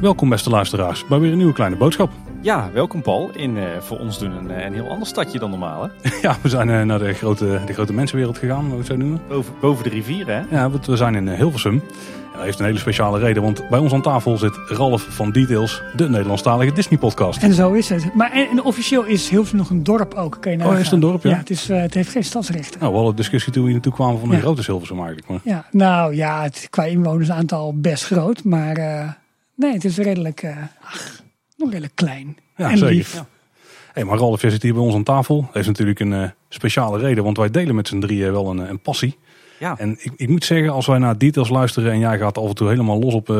Welkom beste luisteraars bij weer een nieuwe kleine boodschap. Ja, welkom Paul. In, uh, voor ons doen een, een heel ander stadje dan normaal hè? ja, we zijn uh, naar de grote, de grote mensenwereld gegaan, wat we het zo noemen. Boven, boven de rivier hè? Ja, we zijn in uh, Hilversum. Dat heeft een hele speciale reden, want bij ons aan tafel zit Ralf van Details, de Nederlandstalige Disney podcast. En zo is het. Maar en, en officieel is Hilversum nog een dorp ook, kan je Oh, is het een dorp ja? Ja, het, is, het heeft geen stadsrechten. Nou, we hadden discussie toen we hier naartoe kwamen van een ja. grote Hilversum eigenlijk. Maar... Ja, nou ja, het, qua inwonersaantal best groot, maar nee, het is redelijk, ach, nog redelijk klein. Ja, en zeker. lief. Ja. Hey, maar Ralf zit hier bij ons aan tafel. Dat heeft natuurlijk een speciale reden, want wij delen met z'n drieën wel een, een passie. Ja. En ik, ik, moet zeggen, als wij naar details luisteren en jij gaat af en toe helemaal los op uh,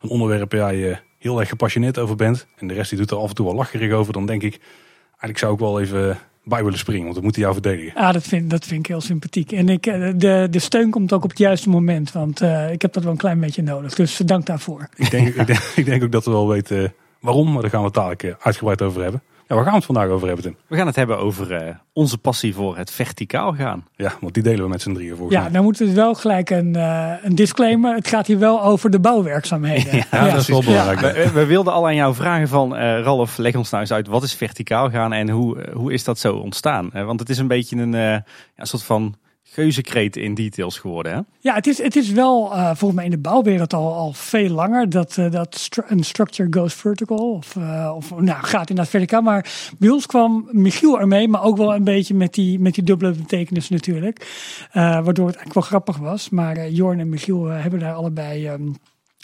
een onderwerp waar je heel erg gepassioneerd over bent. En de rest die doet er af en toe wel lacherig over. Dan denk ik, eigenlijk zou ik wel even bij willen springen, want we moeten jou verdedigen. Ah, dat vind, dat vind ik heel sympathiek. En ik, de, de steun komt ook op het juiste moment, want uh, ik heb dat wel een klein beetje nodig. Dus dank daarvoor. Ik denk, ik, denk, ik denk ook dat we wel weten waarom, maar daar gaan we het dadelijk uitgebreid over hebben. Ja, waar gaan we het vandaag over hebben, Tim? We gaan het hebben over uh, onze passie voor het verticaal gaan. Ja, want die delen we met z'n drieën volgens Ja, mij. dan moet het wel gelijk een, uh, een disclaimer. Het gaat hier wel over de bouwwerkzaamheden. Ja, ja dat is wel belangrijk. Ja. We, we, wilden al aan jou vragen van, uh, Ralf, leg ons nou eens uit, wat is verticaal gaan en hoe, hoe is dat zo ontstaan? want het is een beetje een ja, soort van geuzenkreet in details geworden. Hè? Ja, het is, het is wel uh, volgens mij in de bouwwereld al, al veel langer dat, uh, dat stru een structure goes vertical. Of, uh, of nou, gaat inderdaad verticaal. Maar bij ons kwam Michiel ermee, maar ook wel een beetje met die, met die dubbele betekenis natuurlijk. waardoor het eigenlijk wel grappig was. Maar Jorn en Michiel hebben daar allebei... Um,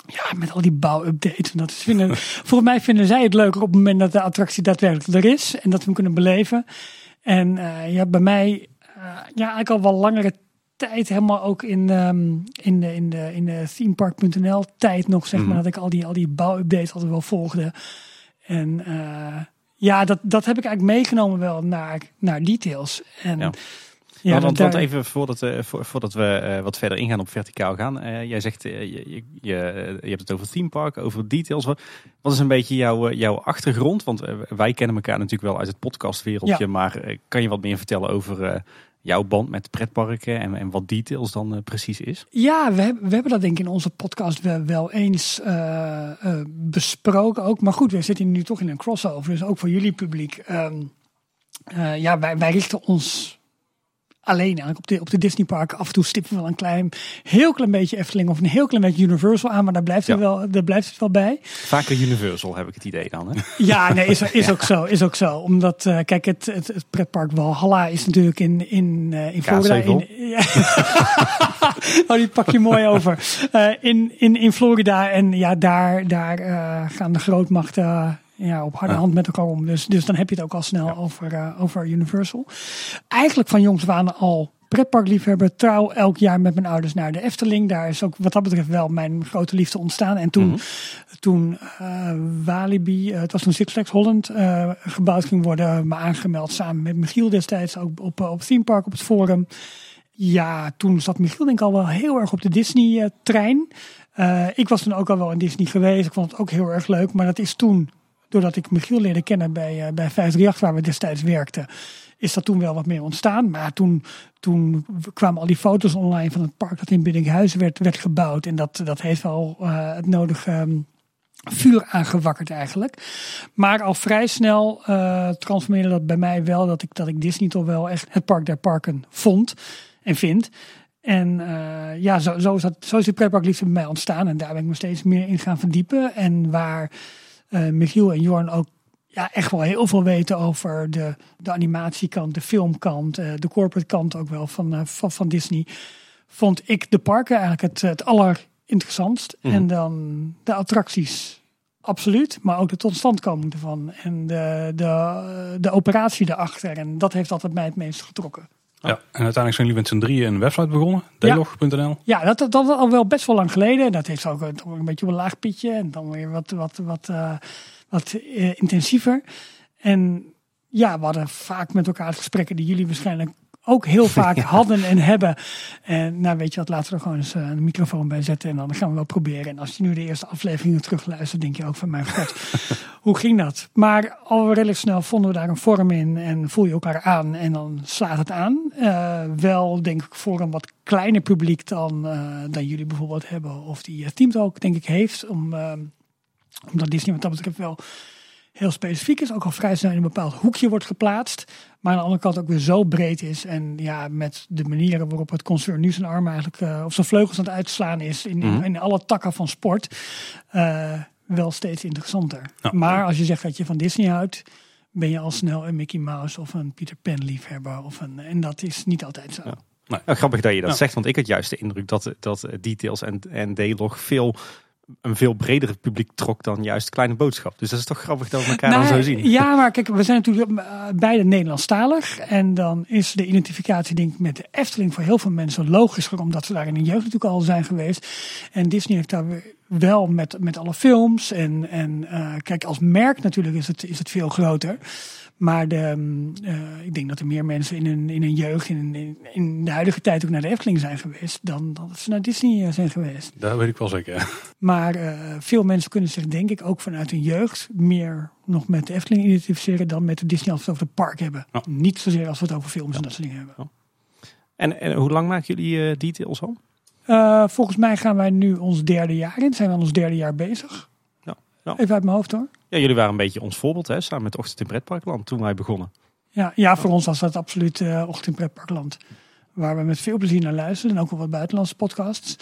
ja, met al die bouwupdates. En dat is vinden, volgens mij vinden zij het leuker op het moment dat de attractie daadwerkelijk er is. En dat we hem kunnen beleven. En ja, bij mij ja, eigenlijk al wel langere tijd, helemaal ook in, um, in de, in de, in de themepark.nl tijd nog, zeg maar, mm. dat ik al die, al die bouwupdates altijd wel volgde. En uh, ja, dat, dat heb ik eigenlijk meegenomen wel naar, naar details. En, ja. Ja, want, even voordat, uh, voordat we uh, wat verder ingaan op verticaal gaan. Uh, jij zegt, je, je, je, hebt het over theme park, over details. Wat, wat is een beetje jouw, jouw achtergrond? Want wij kennen elkaar natuurlijk wel uit het podcastwereldje. Ja. Maar kan je wat meer vertellen over jouw band met pretparken en, en wat details dan uh, precies is? Ja, we, hebben, we hebben dat denk ik in onze podcast wel, eens uh, uh, besproken ook. Maar goed, we zitten nu toch in een crossover, dus ook voor jullie publiek. Um, ja, wij, wij richten ons alleen eigenlijk op de, op de Disney parken. Af en toe stippen we wel een klein, heel klein beetje Efteling of een heel klein beetje Universal aan, maar daar blijft, ja. het, wel, daar blijft het wel bij. Vaker Universal heb ik het idee dan. Hè? Ja, nee, is, is ja. ook zo. Is ook zo. Omdat, uh, kijk, het, het, het pretpark Valhalla is natuurlijk in, in, uh, in Florida. In, ja. oh, die pak je mooi over. Uh, in, in, in Florida en ja, daar, daar gaan de grootmachten ja, op harde hand met elkaar om. Dus, dus dan heb je het ook al snel ja. over, uh, over Universal. Eigenlijk van jongs waren al pretparkliefhebber. Trouw elk jaar met mijn ouders naar de Efteling. Daar is ook wat dat betreft wel mijn grote liefde ontstaan. En toen, mm-hmm. toen uh, Walibi, uh, het was toen Six Flags Holland, uh, gebouwd ging worden. Me aangemeld samen met Michiel destijds ook op, op Theme Park op het forum. Ja, toen zat Michiel denk ik al wel heel erg op de Disney trein. ik was toen ook al wel in Disney geweest. Ik vond het ook heel erg leuk. Maar dat is toen doordat ik Michiel leerde kennen bij, uh, bij 538, waar we destijds werkten, is dat toen wel wat meer ontstaan. Maar toen, toen kwamen al die foto's online van het park dat in Biddinghuizen werd, werd gebouwd. En dat, dat heeft wel uh, het nodige um, vuur aangewakkerd eigenlijk. Maar al vrij snel uh, transformeerde dat bij mij wel dat ik, dat ik Disney toch wel echt het park der parken vond en vind. En ja, zo, zo, is dat, die pretparkliefde bij mij ontstaan. En daar ben ik me steeds meer in gaan verdiepen. En waar Michiel en Jorn ook ja, echt wel heel veel weten over de, de animatiekant, de filmkant, uh, de corporate kant ook wel van, uh, van, van, Disney. Vond ik de parken eigenlijk het, het allerinteressantst. Mm. En dan de attracties absoluut, maar ook de totstandkoming ervan. En de, de, de operatie erachter. En dat heeft altijd mij het meest getrokken. Ja, en uiteindelijk zijn jullie met z'n drieën een website begonnen, delog.nl. Ja, dat, dat, al wel best wel lang geleden. Dat heeft ook een, een beetje op een laag pitje en dan weer wat, wat, wat, uh, wat uh, intensiever. En ja, we hadden vaak met elkaar gesprekken die jullie waarschijnlijk ook heel vaak hadden en hebben. En nou weet je wat, laten we er gewoon eens een microfoon bij zetten en dan gaan we wel proberen. En als je nu de eerste afleveringen terugluistert, denk je ook van mijn god, hoe ging dat? Maar al redelijk snel vonden we daar een vorm in en voel je elkaar aan en dan slaat het aan. wel denk ik voor een wat kleiner publiek dan, dan jullie bijvoorbeeld hebben of die Team ook denk ik heeft. Om, omdat Disney wat dat betreft wel heel specifiek is. Ook al vrij snel in een bepaald hoekje wordt geplaatst. Maar aan de andere kant ook weer zo breed is. En ja, met de manieren waarop het concern nu zijn arm eigenlijk, uh, of zijn vleugels aan het uitslaan is. In, in, mhm. alle takken van sport. Uh, wel steeds interessanter. maar als je zegt dat je van Disney houdt. Ben je al snel een Mickey Mouse of een Peter Pan liefhebber. Of een, en dat is niet altijd zo. Nou, grappig dat je dat zegt, want ik had juist de indruk dat, dat details en, en D-log veel een veel breder publiek trok dan juist Kleine Boodschap. Dus dat is toch grappig dat we elkaar dan nou, zo zien. Ja, maar kijk, we zijn natuurlijk uh, beide Nederlandstalig. En dan is de identificatie denk ik met de Efteling voor heel veel mensen logischer. Omdat ze daar in de jeugd natuurlijk al zijn geweest. En Disney heeft daar wel met, met alle films. En, en uh, kijk, als merk natuurlijk is het, is het veel groter. Maar de, uh, ik denk dat er meer mensen in hun, in hun jeugd, in, in, in, de huidige tijd ook naar de Efteling zijn geweest, dan dat ze naar Disney eh, zijn geweest. Dat weet ik wel zeker. Maar uh, veel mensen kunnen zich denk ik ook vanuit hun jeugd meer nog met de Efteling identificeren dan met de Disney als we het over het park hebben. Niet zozeer als we het over films en dat soort dingen hebben. En, en, hoe lang maken jullie details al? volgens mij gaan wij nu ons derde jaar in. Zijn we aan ons derde jaar bezig. Even uit mijn hoofd hoor. Ja, jullie waren een beetje ons voorbeeld hè, samen met Ochtend in Pretparkland toen wij begonnen. Ja, ja voor ons was dat absoluut uh, Ochtend in Pretparkland. Waar we met veel plezier naar luisteren en ook wel wat buitenlandse podcasts.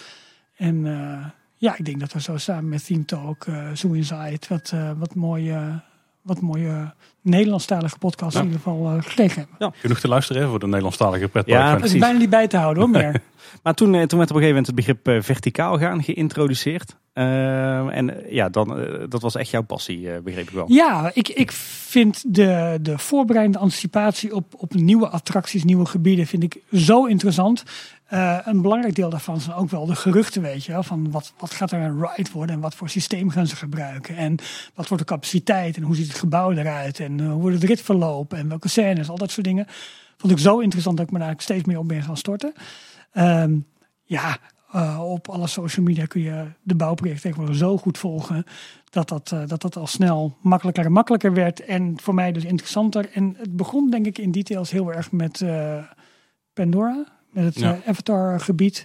En uh, ja, ik denk dat we zo samen met Team Talk, uh, Zoo Inside, wat, wat mooie wat mooie Nederlandstalige podcast in ieder geval uh, gekregen hebben. Ja. Genoeg te luisteren voor de Nederlandstalige pretpark. Ja, dat is bijna niet bij te houden hoor. Meer. maar toen, toen werd op een gegeven moment het begrip verticaal gaan geïntroduceerd. Uh, en ja, dan, uh, dat was echt jouw passie, uh, begreep ik wel. Ja, ik, ik vind de, de voorbereidende anticipatie op, op nieuwe attracties, nieuwe gebieden, vind ik zo interessant. een belangrijk deel daarvan zijn ook wel de geruchten, weet je. Van wat, wat gaat er een ride worden en wat voor systeem gaan ze gebruiken. En wat wordt de capaciteit en hoe ziet het gebouw eruit. En hoe wordt het ritverloop en welke scènes, al dat soort dingen. Vond ik zo interessant dat ik me daar steeds meer op ben gaan storten. Um, ja, uh, op alle social media kun je de bouwprojecten tegenwoordig zo goed volgen. Dat dat, uh, dat dat al snel makkelijker en makkelijker werd. En voor mij dus interessanter. En het begon denk ik in details heel erg met uh, Pandora. Met het ja. Avatar gebied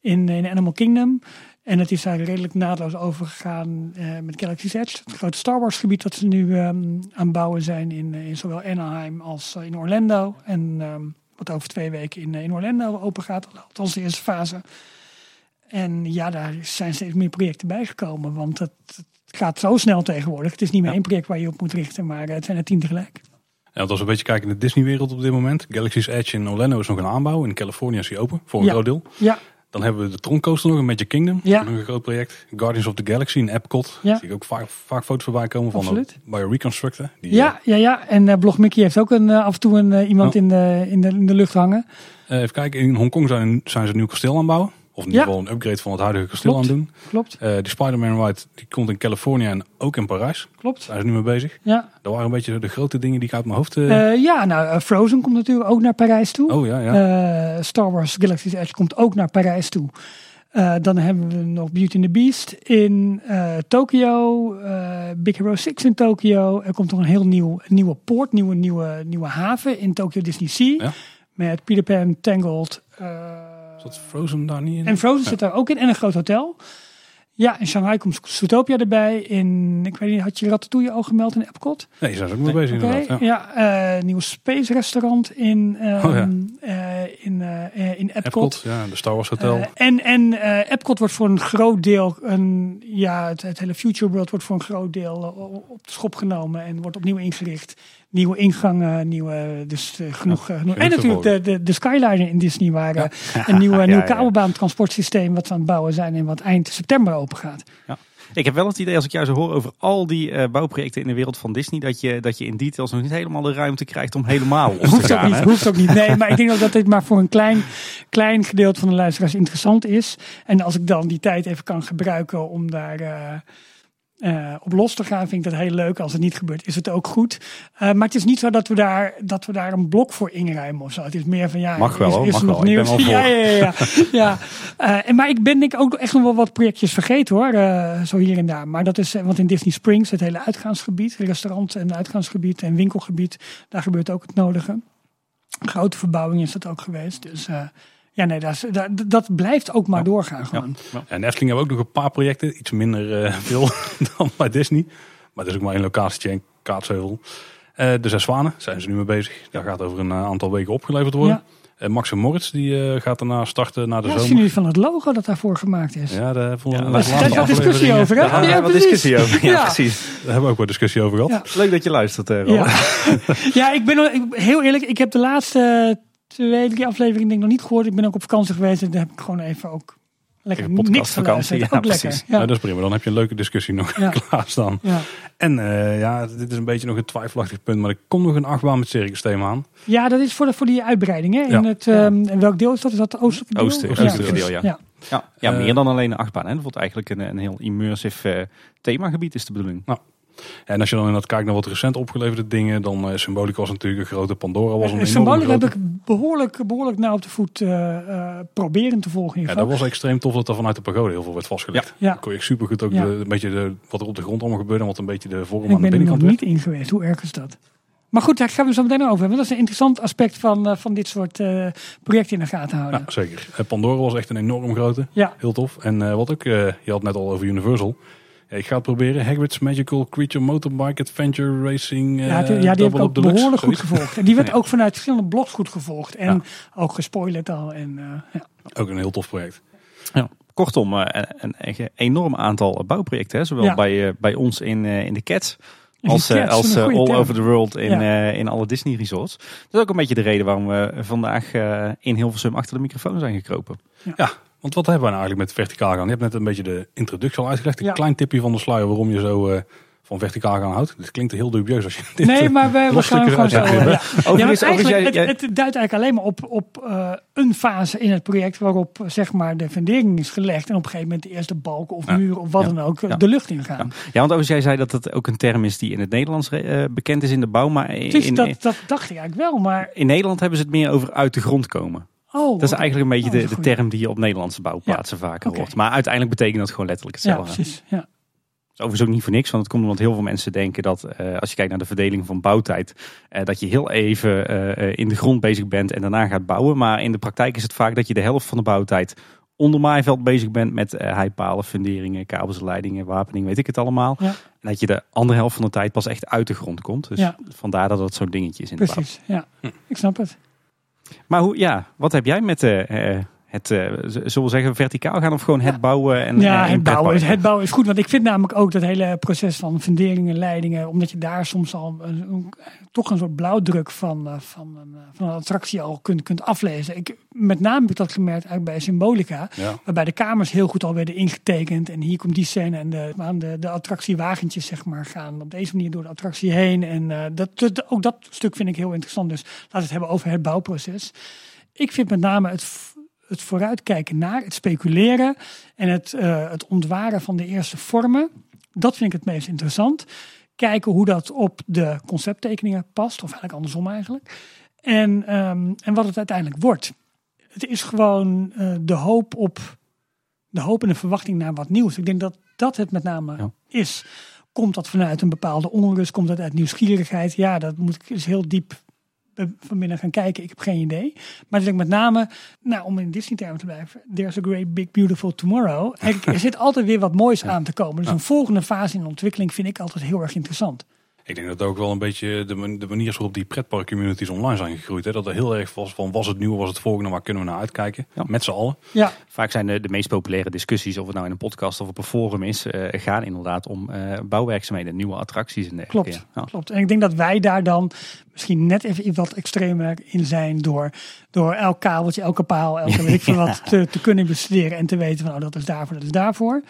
in, in Animal Kingdom. En het is daar redelijk naadloos overgegaan met Galaxy's Edge. Het grote Star Wars gebied dat ze nu um, aan het bouwen zijn in, in zowel Anaheim als in Orlando. En um, wat over twee weken in, in Orlando open gaat. Althans de eerste fase. En ja, daar zijn steeds meer projecten bijgekomen. Want het, het gaat zo snel tegenwoordig. Het is niet meer één project waar je op moet richten, maar het zijn er tien tegelijk. Ja, want als we een beetje kijken in de Disney-wereld op dit moment. Galaxy's Edge in Orlando is nog een aanbouw. In Californië is hij open, voor een groot deel. Ja. Dan hebben we de Tron Coaster nog, een Magic Kingdom. Ja. Nog een groot project. Guardians of the Galaxy in Epcot. Ja. Zie ik ook vaak, vaak foto's voorbij komen van bij Reconstructor. Die, ja, ja, ja, en uh, Blog Mickey heeft ook een, uh, af en toe een, uh, iemand in, de, in, de, in de lucht hangen. even kijken, in Hongkong zijn, zijn ze een nieuw kasteel aan het bouwen. Of in ieder geval een upgrade van het huidige kasteel aan doen. Klopt. Uh, die Spider-Man ride die komt in Californië en ook in Parijs. Klopt. Daar ze nu mee bezig. Ja. Dat waren een beetje de grote dingen die ik uit mijn hoofd... Uh... Uh, ja, nou Frozen komt natuurlijk ook naar Parijs toe. Oh ja, ja. Star Wars Galaxy's Edge komt ook naar Parijs toe. dan hebben we nog Beauty and the Beast in Tokio. Big Hero 6 in Tokio. Er komt nog een heel nieuw, nieuwe poort, nieuwe, nieuwe, nieuwe haven in Tokyo Disney Sea. Ja. Met Peter Pan, Tangled... Zat Frozen daar niet in? En Frozen zit daar ook in en een groot hotel. Ja, in Shanghai komt Zootopia erbij. In, ik weet niet, had je Ratatouille al gemeld in Epcot? Nee, zijn ze ook mee bezig okay. Ja, ja uh, nieuw Space restaurant in, um, oh, ja. uh, in, uh, in Epcot. Epcot. Ja, de Star Wars Hotel. en en Epcot wordt voor een groot deel, een, ja, het, het, hele Future World wordt voor een groot deel op de schop genomen en wordt opnieuw ingericht nieuwe ingangen, nieuwe, dus uh, genoeg, genoeg. En natuurlijk de, de, de Skyliner in Disney waren ja. een nieuwe, nieuw kabelbaantransportsysteem wat ze aan het bouwen zijn en wat eind september open gaat. Ja. Ik heb wel het idee, als ik jou zo hoor over al die uh, bouwprojecten in de wereld van Disney, dat je, dat je in details nog niet helemaal de ruimte krijgt om helemaal hoeft te gaan. Ook niet, hoeft ook niet. Nee, maar ik denk ook dat dit maar voor een klein, klein gedeelte van de luisteraars interessant is. En als ik dan die tijd even kan gebruiken om daar uh, op los te gaan, vind ik dat heel leuk. Als het niet gebeurt, is het ook goed. Uh, maar het is niet zo dat we daar, dat we daar een blok voor inruimen of zo. Het is meer van ja, mag wel, is, is er nog nieuws? Ja, ja, ja. ja. Uh, en, maar ik ben denk ik ook echt nog wel wat projectjes vergeten hoor. zo hier en daar. Maar dat is, want in Disney Springs, het hele uitgaansgebied, restaurant en uitgaansgebied en winkelgebied, daar gebeurt ook het nodige. grote verbouwing is dat ook geweest. Dus ja, nee, dat, dat, dat blijft ook maar doorgaan gewoon. Ja. En Efteling hebben ook nog een paar projecten. Iets minder uh, veel dan bij Disney. Maar het is ook maar een locatie en Kaatsheuvel. Uh, de Zes Zwanen zijn ze nu mee bezig. Daar gaat over een uh, aantal weken opgeleverd worden. Ja. Max en Moritz die gaat daarna starten naar de ja, zomer. Zien jullie van het logo dat daarvoor gemaakt is? Ja, daar hebben we ja, daar discussie over. Hè? Daar hebben we discussie over. Ja, precies. Daar hebben we ook wel discussie over gehad. Leuk dat je luistert, Rob. Ja. ja, ik ben heel eerlijk. Ik heb de laatste twee, drie afleveringen denk ik nog niet gehoord. Ik ben ook op vakantie geweest en daar heb ik gewoon even ook lekker niks vakantie. Ja, ook precies. Lekker. Ja. dat is prima. Dan heb je een leuke discussie nog ja. klaarstaan. Ja. En uh, ja, dit is een beetje nog een twijfelachtig punt, maar er komt nog een achtbaan met circus thema aan. Ja, dat is voor, de, voor die uitbreiding. Hè? In het, um, in welk deel is dat? Is dat de oostelijke deel? Oosten, oostelijke deel, ja. ja. Ja, ja, meer uh, dan alleen een achtbaan. Hè. Dat wordt eigenlijk een, een heel immersive uh, themagebied is de bedoeling. Nou, en als je dan inderdaad kijkt naar wat recent opgeleverde dingen, dan uh, was natuurlijk een grote Pandora. Was een uh, Symbolic heb ik behoorlijk, behoorlijk nauw op de voet uh, proberen te volgen. Ja, dat was extreem tof dat er vanuit de pagode heel veel werd vastgelegd. Ja. Dan kon je super goed ook ja. de, een beetje de, wat er op de grond allemaal gebeurde en wat een beetje de vorm aan de binnenkant Ik ben er nog niet in geweest. Hoe erg is dat? Maar goed, daar gaan we zo meteen over hebben. Dat is een interessant aspect van, van dit soort projecten in de gaten houden. Ja, zeker. Pandora was echt een enorm grote. Ja. Heel tof. En wat ook, je had net al over Universal ik ga het proberen. Hagrid's Magical Creature Motorbike Adventure Racing. Uh, ja, die, ja, die heb ik ook behoorlijk goed gevolgd. En die werd ook vanuit verschillende blogs goed gevolgd. En ook gespoilerd al. En, uh, ja. Ook een heel tof project. Ja. Kortom, uh, een, een, enorm aantal bouwprojecten. Hè? Zowel bij, bij ons in, in de Cats als, als all over the world in, ja. in alle Disney resorts. Dat is ook een beetje de reden waarom we vandaag in Hilversum achter de microfoon zijn gekropen. Ja, ja want wat hebben we nou eigenlijk met verticaal gaan? Je hebt net een beetje de introductie al uitgelegd. Een klein tipje van de sluier waarom je zo uh, van verticaal gaan houdt. Dit klinkt heel dubieus als je dit Nee, maar we, we gaan gewoon zo. Ja. Ja. Ja, het, het, duidt eigenlijk alleen maar op, op uh, een fase in het project waarop zeg maar de fundering is gelegd. En op een gegeven moment de eerste balken of muren of wat dan ook de lucht ingaan. Ja, want als jij zei dat het ook een term is die in het Nederlands uh, bekend is in de bouw. Maar in, in, dat, dat dacht ik eigenlijk wel. Maar... In Nederland hebben ze het meer over uit de grond komen. Oh, dat is eigenlijk een beetje oh, de, de, term die je op Nederlandse bouwplaatsen ja. vaker hoort. Maar uiteindelijk betekent dat gewoon letterlijk hetzelfde. Ja, precies. Ja. Dat is overigens ook niet voor niks, want het komt omdat heel veel mensen denken dat uh, als je kijkt naar de verdeling van bouwtijd, uh, dat je heel even uh, in de grond bezig bent en daarna gaat bouwen. Maar in de praktijk is het vaak dat je de helft van de bouwtijd onder maaiveld bezig bent met heipalen, funderingen, kabels, leidingen, wapening, weet ik het allemaal. Ja. En dat je de andere helft van de tijd pas echt uit de grond komt. Dus ja. vandaar dat dat zo'n dingetje is in Precies, de bouw. Precies, ja. Ik snap het. Maar hoe, ja, wat heb jij met de, uh, het, uh, zullen we zeggen, verticaal gaan of gewoon het bouwen? En, ja, het, bouwen is, het bouwen is goed. Want ik vind namelijk ook dat hele proces van funderingen, leidingen, omdat je daar soms al een, toch een soort blauwdruk van, uh, van, een, van een attractie al kunt, kunt aflezen. Ik, met name heb ik dat gemerkt eigenlijk bij Symbolica, waarbij de kamers heel goed al werden ingetekend. En hier komt die scène en de, de, de attractiewagentjes zeg maar, gaan op deze manier door de attractie heen. En uh, dat, ook dat stuk vind ik heel interessant. Dus laten we het hebben over het bouwproces. Ik vind met name het het vooruitkijken naar, het speculeren en het, uh, het ontwaren van de eerste vormen. Dat vind ik het meest interessant. Kijken hoe dat op de concepttekeningen past, of eigenlijk andersom eigenlijk. En, um, en wat het uiteindelijk wordt. Het is gewoon uh, de hoop op de hoop en de verwachting naar wat nieuws. Ik denk dat dat het met name ja. is. Komt dat vanuit een bepaalde onrust? Komt dat uit nieuwsgierigheid? Ja, dat moet ik is heel diep vanmiddag gaan kijken. Ik heb geen idee. Maar denk met name, nou, om in Disney-termen te blijven, there's a great big beautiful tomorrow. er zit altijd weer wat moois aan te komen. Dus een volgende fase in ontwikkeling vind ik altijd heel erg interessant. Ik denk dat het ook wel een beetje de, de manier is waarop die pretpark-communities online zijn gegroeid. Hè? Dat er heel erg was van was het nieuw, was het volgende, waar kunnen we naar uitkijken? Ja. Met z'n allen. Ja. Vaak zijn de, de meest populaire discussies, of het nou in een podcast of op een forum is, uh, gaan inderdaad om uh, bouwwerkzaamheden, nieuwe attracties en dergelijke. Klopt, ja. klopt. En ik denk dat wij daar dan misschien net even wat extremer in zijn door, door elk kabeltje, elke paal, elke weet ik veel wat te, te, kunnen bestuderen en te weten van oh, dat is daarvoor, dat is daarvoor.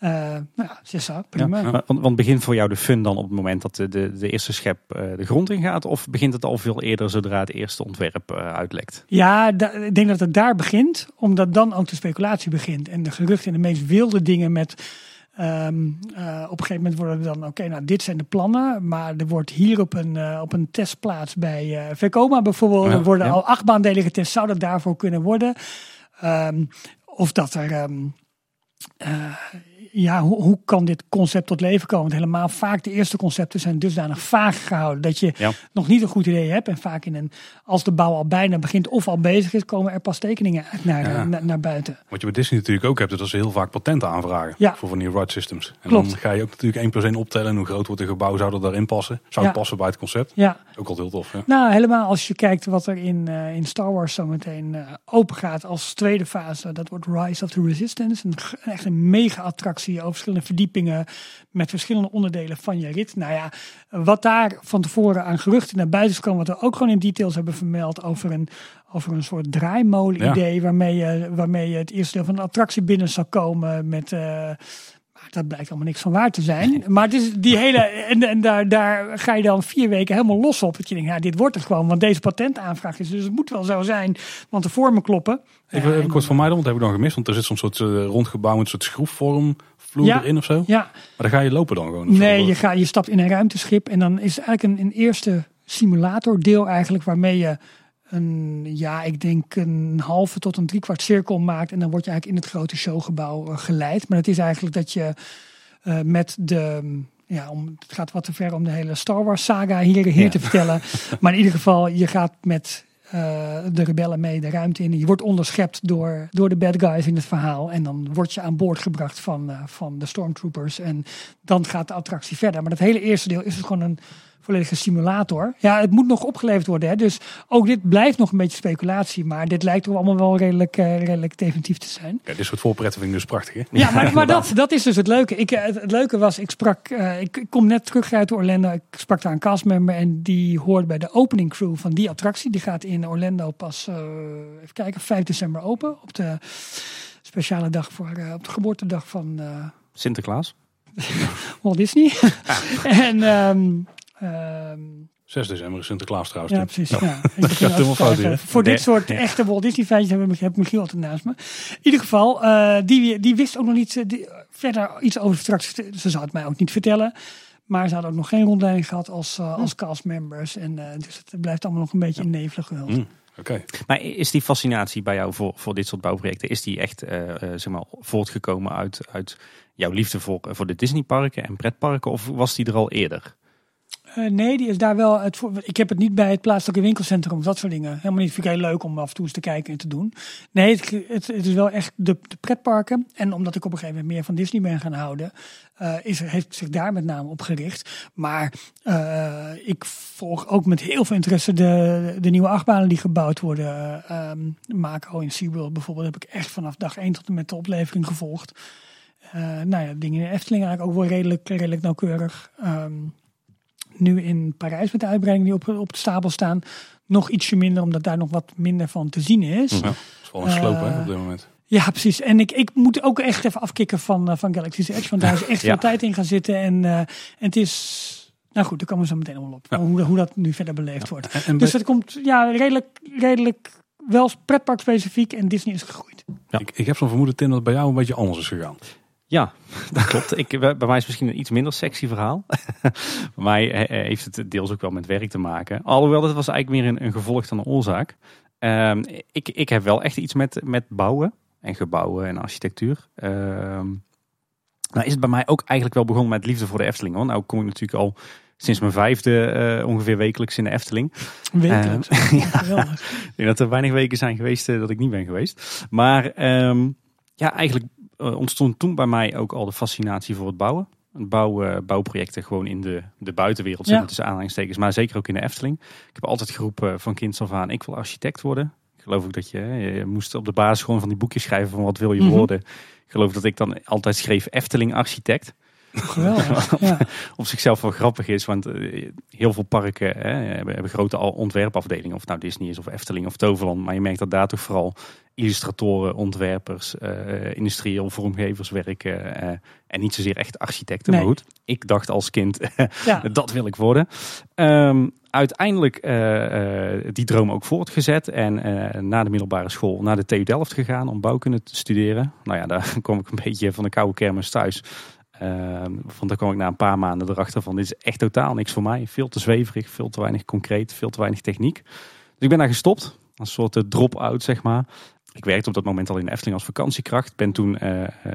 Uh, nou ja, prima. Ja, want, want, begint voor jou de fun dan op het moment dat de, de, de eerste schep uh, de grond in gaat? Of begint het al veel eerder zodra het eerste ontwerp uh, uitlekt? Ja, ik denk dat het daar begint. Omdat dan ook de speculatie begint. En de geruchten en de meest wilde dingen met Ehm, op een gegeven moment worden er dan, oké, nou dit zijn de plannen, maar er wordt hier op een, op een testplaats bij uh, Vekoma bijvoorbeeld, er worden al acht baandelen getest, zou dat daarvoor kunnen worden? Um, of dat er um, ja, hoe, hoe kan dit concept tot leven komen? Want helemaal vaak de eerste concepten zijn dusdanig vaag gehouden dat je nog niet een goed idee hebt. En vaak in een, als de bouw al bijna begint of al bezig is, komen er pas tekeningen naar, naar, naar, buiten. Wat je bij Disney natuurlijk ook hebt, dat ze heel vaak patenten aanvragen ja. voor van die ride systems. En Klopt. dan ga je ook natuurlijk één per één optellen hoe groot wordt een gebouw, zou dat daarin passen? Zou het passen bij het concept? Ja. Ook al heel tof. Nou, helemaal als je kijkt wat er in, uh, in Star Wars zometeen uh, open gaat als tweede fase. Dat wordt Rise of the Resistance. Een, echt een mega attractie over verschillende verdiepingen met verschillende onderdelen van je rit. Nou ja, wat daar van tevoren aan geruchten naar buiten is komen, wat we ook gewoon in details hebben vermeld over een, over een soort draaimolen idee, waarmee, je, waarmee je het eerste deel van de attractie binnen zou komen met... Uh, dat blijkt allemaal niks van waar te zijn. Maar het is die hele. En, en daar, daar ga je dan vier weken helemaal los op. Dat je denkt, ja, dit wordt het gewoon. Want deze patentaanvraag is. Dus het moet wel zo zijn. Want de vormen kloppen. Even, even kort van mij dan, want dat heb ik dan gemist. Want er zit zo'n soort uh, rondgebouw met een soort schroefvorm vloer ja, erin of zo? Ja. Maar dan ga je lopen dan gewoon? Nee, je, ga, je stapt in een ruimteschip en dan is het eigenlijk een, een eerste simulatordeel eigenlijk waarmee je een, ja, ik denk een halve tot een driekwart cirkel maakt. En dan word je eigenlijk in het grote showgebouw uh, geleid. Maar het is eigenlijk dat je uh, met de, ja, om, het gaat wat te ver om de hele Star Wars saga hier, hier ja. te vertellen. maar in ieder geval, je gaat met de rebellen mee de ruimte in. Je wordt onderschept door, door de bad guys in het verhaal. En dan word je aan boord gebracht van, uh, van de stormtroopers. En dan gaat de attractie verder. Maar dat hele eerste deel is het gewoon een volledige simulator. Ja, het moet nog opgeleverd worden. Hè? Dus ook dit blijft nog een beetje speculatie. Maar dit lijkt er allemaal wel redelijk, uh, redelijk definitief te zijn. Ja, dit soort voorpretten vind ik dus prachtig. Hè? Ja, maar, maar dat, dat is dus het leuke. Ik, het, het leuke was, ik sprak, uh, ik, ik, kom net terug uit Orlando. Ik sprak daar een castmember en die hoort bij de opening crew van die attractie. Die gaat in Orlando pas, uh, even kijken, 5 december open. Op de speciale dag voor, op de geboortedag van... Sinterklaas. Walt Disney. en um, Um, 6 december is Sinterklaas trouwens. Ja, precies. Ja. ja. fout, voor dit soort echte Walt Disney feitjes heb ik, heb Michiel altijd naast me. In ieder geval, uh, die, die wist ook nog niet die, verder iets over straks. Ze zou het mij ook niet vertellen. Maar ze hadden ook nog geen rondleiding gehad als, uh, als castmembers. En uh, dus het blijft allemaal nog een beetje ja. nevelig gehuld. Mm. Okay. Maar is die fascinatie bij jou voor, voor dit soort bouwprojecten, is die echt uh, zeg maar, voortgekomen uit, uit jouw liefde voor, voor de Disneyparken en pretparken? Of was die er al eerder? Uh, nee, die is daar wel. Het ik heb het niet bij het plaatselijke winkelcentrum dat soort dingen. Helemaal niet. Vind ik heel leuk om af en toe eens te kijken en te doen. Nee, het, het, is wel echt de, de, pretparken. En omdat ik op een gegeven moment meer van Disney ben gaan houden, uh, is, heeft zich daar met name op gericht. Maar uh, ik volg ook met heel veel interesse de, de nieuwe achtbanen die gebouwd worden. Um, Mako in SeaWorld bijvoorbeeld heb ik echt vanaf dag 1 tot en met de oplevering gevolgd. nou ja, dingen in Efteling eigenlijk ook wel redelijk, redelijk nauwkeurig. Um, nu in Parijs met de uitbreiding die op, op de stapel staan. Nog ietsje minder, omdat daar nog wat minder van te zien is. Ja, dat is wel een sloop hè, op dit moment. Ja, precies. En ik, ik moet ook echt even afkicken van, uh, van Galaxy's Edge. Want daar is echt veel ja. tijd in gaan zitten. En, uh, en het is... Nou goed, daar komen we zo meteen allemaal op. Ja. Hoe, hoe dat nu verder beleefd ja. wordt. En, en dus het komt ja, redelijk, redelijk wel pretpark specifiek. En Disney is gegroeid. Ik, ik heb zo'n vermoeden, Tim, dat het bij jou een beetje anders is gegaan. Ja, dat klopt. Ik, bij mij is misschien een iets minder sexy verhaal. bij mij heeft het deels ook wel met werk te maken. Alhoewel, dat was eigenlijk meer een, een gevolg dan een oorzaak. Um, ik, ik heb wel echt iets met, met bouwen en gebouwen en architectuur. Um, nou is het bij mij ook eigenlijk wel begonnen met liefde voor de Efteling. Hoor. Nou kom ik natuurlijk al sinds mijn vijfde uh, ongeveer wekelijks in de Efteling. Wekelijks? Uh, ja, ik denk dat er weinig weken zijn geweest uh, dat ik niet ben geweest. Maar um, ja, eigenlijk ontstond toen bij mij ook al de fascinatie voor het bouwen. Bouw, uh, bouwprojecten gewoon in de, de buitenwereld, ja. tussen aanhalingstekens, maar zeker ook in de Efteling. Ik heb altijd geroepen van kind af aan, ik wil architect worden. Ik geloof ook dat je, je moest op de basis gewoon van die boekjes schrijven van wat wil je mm -hmm. worden. Ik geloof dat ik dan altijd schreef Efteling architect. Geweldig, ja. op zichzelf wel grappig is, want uh, heel veel parken hè, hebben, hebben, grote ontwerpafdelingen, of nou Disney is of Efteling of Toverland. Maar je merkt dat daar toch vooral illustratoren, ontwerpers, uh, industrieel vormgevers werken uh, en niet zozeer echt architecten. Nee. Maar goed, ik dacht als kind, ja. dat wil ik worden. Um, uiteindelijk die droom ook voortgezet en na de middelbare school naar de TU Delft gegaan om bouwkunde te studeren. Nou ja, daar kom ik een beetje van de koude kermis thuis. Want daar kwam ik na een paar maanden erachter van dit is echt totaal niks voor mij. Veel te zweverig, veel te weinig concreet, veel te weinig techniek. Dus ik ben daar gestopt. Een soort drop-out zeg maar. Ik werkte op dat moment al in Efteling als vakantiekracht. Ben toen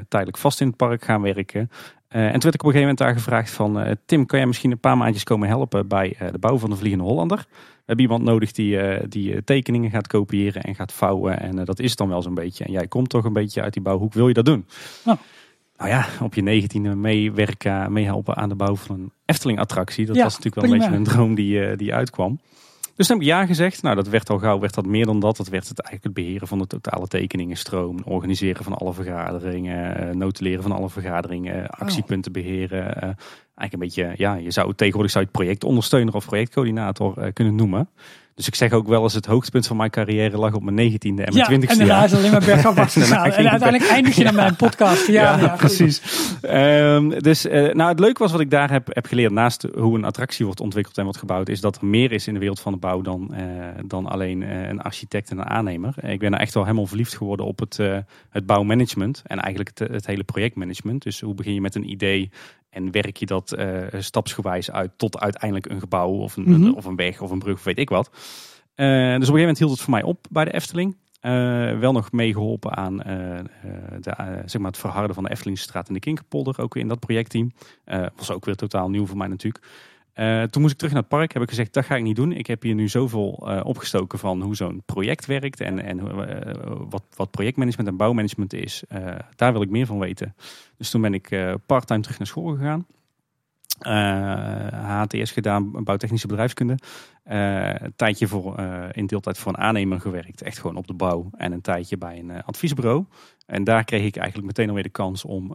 tijdelijk vast in het park gaan werken. en toen werd ik op een gegeven moment daar gevraagd van... Tim, kan jij misschien een paar maandjes komen helpen bij de bouw van de Vliegende Hollander? We hebben iemand nodig die, die eh, tekeningen gaat kopiëren en gaat vouwen. En dat is dan wel zo'n beetje. En jij komt toch een beetje uit die bouwhoek. Wil je dat doen? Nou, nou ja, op je negentiende meewerken, meehelpen aan de bouw van een Efteling-attractie. Dat was natuurlijk wel een beetje een droom die, die uitkwam. Dus toen heb ik ja gezegd. Nou, dat werd al gauw werd dat meer dan dat. Dat werd het eigenlijk het beheren van de totale tekeningenstroom. Organiseren van alle vergaderingen. Notuleren van alle vergaderingen. Oh. Actiepunten beheren eigenlijk een beetje, ja, je zou tegenwoordig zou je het projectondersteuner of projectcoördinator uh, kunnen noemen. Dus ik zeg ook wel eens het hoogtepunt van mijn carrière lag op mijn negentiende en mijn twintigste ja, jaar. en daarna is alleen maar bergafwaarts gegaan. en, uiteindelijk eindig je dan mijn podcast. Ja, ja, precies. Um, dus uh, nou, het leuke was wat ik daar heb, heb geleerd naast hoe een attractie wordt ontwikkeld en wordt gebouwd, is dat er meer is in de wereld van de bouw dan, uh, dan alleen uh, een architect en een aannemer. Ik ben er echt wel helemaal verliefd geworden op het, het bouwmanagement en eigenlijk het, het hele projectmanagement. Dus hoe begin je met een idee en werk je dat uh, stapsgewijs uit tot uiteindelijk een gebouw of een, mhm. of een weg of een brug of weet ik wat. Uh, dus op een gegeven moment hield het voor mij op bij de Efteling. Uh, wel nog meegeholpen aan de, zeg maar het verharden van de Eftelingstraat en de Kinkerpolder. Ook in dat projectteam. was ook weer totaal nieuw voor mij natuurlijk. Uh, toen moest ik terug naar het park. Heb ik gezegd, dat ga ik niet doen. Ik heb hier nu zoveel uh, opgestoken van hoe zo'n project werkt. En, en uh, wat, wat projectmanagement en bouwmanagement is. daar wil ik meer van weten. Dus toen ben ik parttime terug naar school gegaan. HTS gedaan, bouwtechnische bedrijfskunde. een tijdje voor, in deeltijd voor een aannemer gewerkt. Echt gewoon op de bouw. En een tijdje bij een adviesbureau. En daar kreeg ik eigenlijk meteen alweer de kans om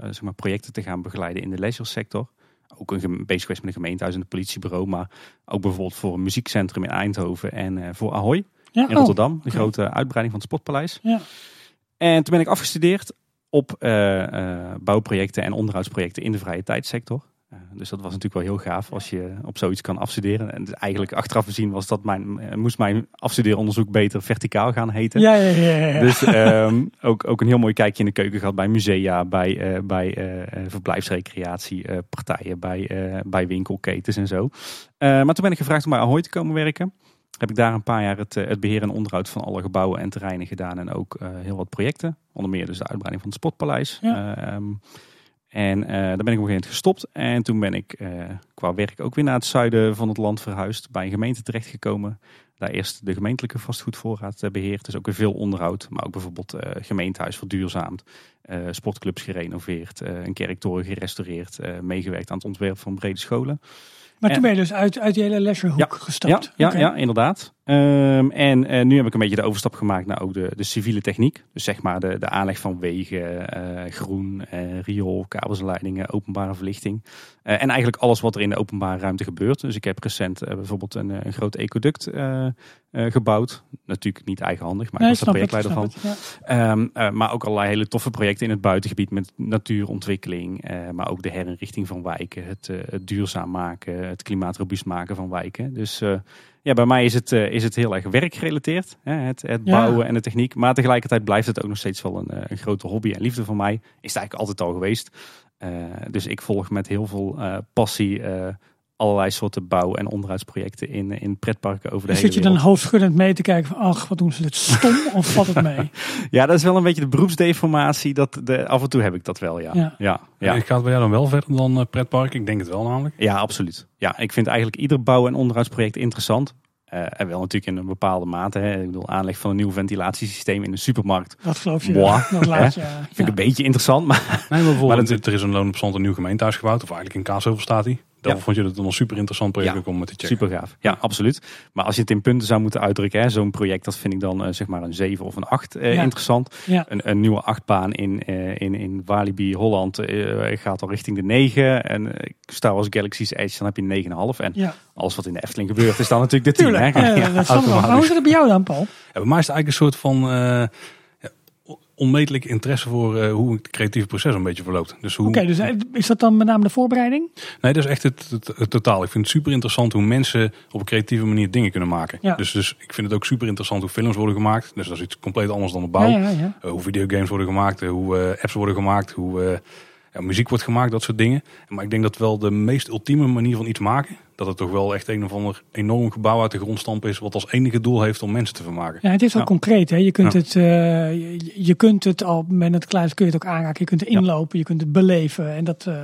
zeg maar projecten te gaan begeleiden in de leisure sector ook een bezig geweest met een gemeentehuis en een politiebureau. Maar ook bijvoorbeeld voor een muziekcentrum in Eindhoven en uh, voor Ahoy in oh, Rotterdam. De grote uitbreiding van het Sportpaleis. Ja. En toen ben ik afgestudeerd op uh, uh, bouwprojecten en onderhoudsprojecten in de vrije tijdsector. Eh, dus dat was natuurlijk wel heel gaaf als je op zoiets kan afstuderen. En dus eigenlijk achteraf gezien was dat mijn, eh, moest mijn afstudeeronderzoek beter verticaal gaan heten. Ja, ja, ja. ja. Dus um, ook, ook een heel mooi kijkje in de keuken gehad bij musea, bij, uh, bij uh, verblijfsrecreatiepartijen, bij, bij winkelketens en zo. maar toen ben ik gevraagd om bij Ahoy te komen werken. Heb ik daar een paar jaar het, het beheer en onderhoud van alle gebouwen en terreinen gedaan. En ook heel wat projecten. Onder meer dus de uitbreiding van het Sportpaleis. Ja. Um, en uh, daar ben ik op een gegeven moment gestopt. En toen ben ik uh, qua werk ook weer naar het zuiden van het land verhuisd. Bij een gemeente terechtgekomen. Daar eerst de gemeentelijke vastgoedvoorraad uh, beheerd. Dus ook weer veel onderhoud. Maar ook bijvoorbeeld gemeentehuis verduurzaamd. sportclubs gerenoveerd. een kerktoren gerestaureerd. meegewerkt aan het ontwerp van brede scholen. Maar toen ben je dus uit, uit die hele leisurehoek ja, gestapt? Ja, ja, ja inderdaad. Um, en uh, nu heb ik een beetje de overstap gemaakt naar ook de, de civiele techniek. Dus zeg maar de, de aanleg van wegen, uh, groen, uh, riool, kabelsleidingen, openbare verlichting. en eigenlijk alles wat er in de openbare ruimte gebeurt. Dus ik heb recent bijvoorbeeld een, een groot ecoduct gebouwd. Natuurlijk niet eigenhandig, maar ik was er projectleider van. Het, ja. um, maar ook allerlei hele toffe projecten in het buitengebied met natuurontwikkeling. maar ook de herinrichting van wijken, het, het duurzaam maken, het klimaatrobuust maken van wijken. Dus ja, bij mij is het, uh, is het heel erg werkgerelateerd. Hè? Het, het bouwen en de techniek. Maar tegelijkertijd blijft het ook nog steeds wel een, eh, een grote hobby en liefde van mij. Is het eigenlijk altijd al geweest. Uh, dus ik volg met heel veel passie allerlei soorten bouw- en onderhoudsprojecten in, in pretparken over de dus hele Zit je dan hoofdschuddend mee te kijken van, ach, wat doen ze dit stom of valt het mee? ja, dat is wel een beetje de beroepsdeformatie. Dat de, af en toe heb ik dat wel, ja. ja. ja, ja. Ik ga het bij jou dan wel verder dan uh, pretpark? Ik denk het wel namelijk. Ja, absoluut. Ja, ik vind eigenlijk ieder bouw- en onderhoudsproject interessant. Uh, en wel natuurlijk in een bepaalde mate. Hè. Ik bedoel, aanleg van een nieuw ventilatiesysteem in een supermarkt. Dat geloof je. Boah, dat laat je, Vind ik een beetje interessant. Maar, nee, maar bijvoorbeeld, maar er is een loon op stand een nieuw gemeentehuis gebouwd. Of eigenlijk in Kaashovel staat hij. Dan vond je het een super interessant project om te checken. Super gaaf. Ja, absoluut. Maar als je het in punten zou moeten uitdrukken, zo'n project, dat vind ik dan uh, zeg maar een 7 of een 8 uh, interessant. Een, een, nieuwe achtbaan in, uh, in, in Walibi Holland gaat al richting de 9. En Star Wars Galaxy's Edge, dan heb je een 9,5. En alles wat in de Efteling gebeurt, is dan natuurlijk de 10. Tuurlijk, hè? Ja, dat hoe is het bij jou dan, Paul? bij mij is het eigenlijk een soort van onmetelijk interesse voor uh, hoe het creatieve proces een beetje verloopt. Dus hoe... Oké, dus eh, is dat dan met name de voorbereiding? Nee, dat is echt het, het, totaal. Ik vind het super interessant hoe mensen op een creatieve manier dingen kunnen maken. Ja. Dus, dus ik vind het ook super interessant hoe films worden gemaakt. Dus dat is iets compleet anders dan de bouw. Ja, ja, uh, hoe videogames worden gemaakt, hoe apps worden gemaakt, hoe ja, muziek wordt gemaakt, dat soort dingen. Maar ik denk dat wel de meest ultieme manier van iets maken, dat het toch wel echt een of ander enorm gebouw uit de grond stampen is, wat als enige doel heeft om mensen te vermaken. Ja, het is ook concreet. Hè? Je, kunt het, uh, je, je, kunt het al met het klein kun je het ook aanraken. Je kunt er inlopen, je kunt het beleven. En dat, uh...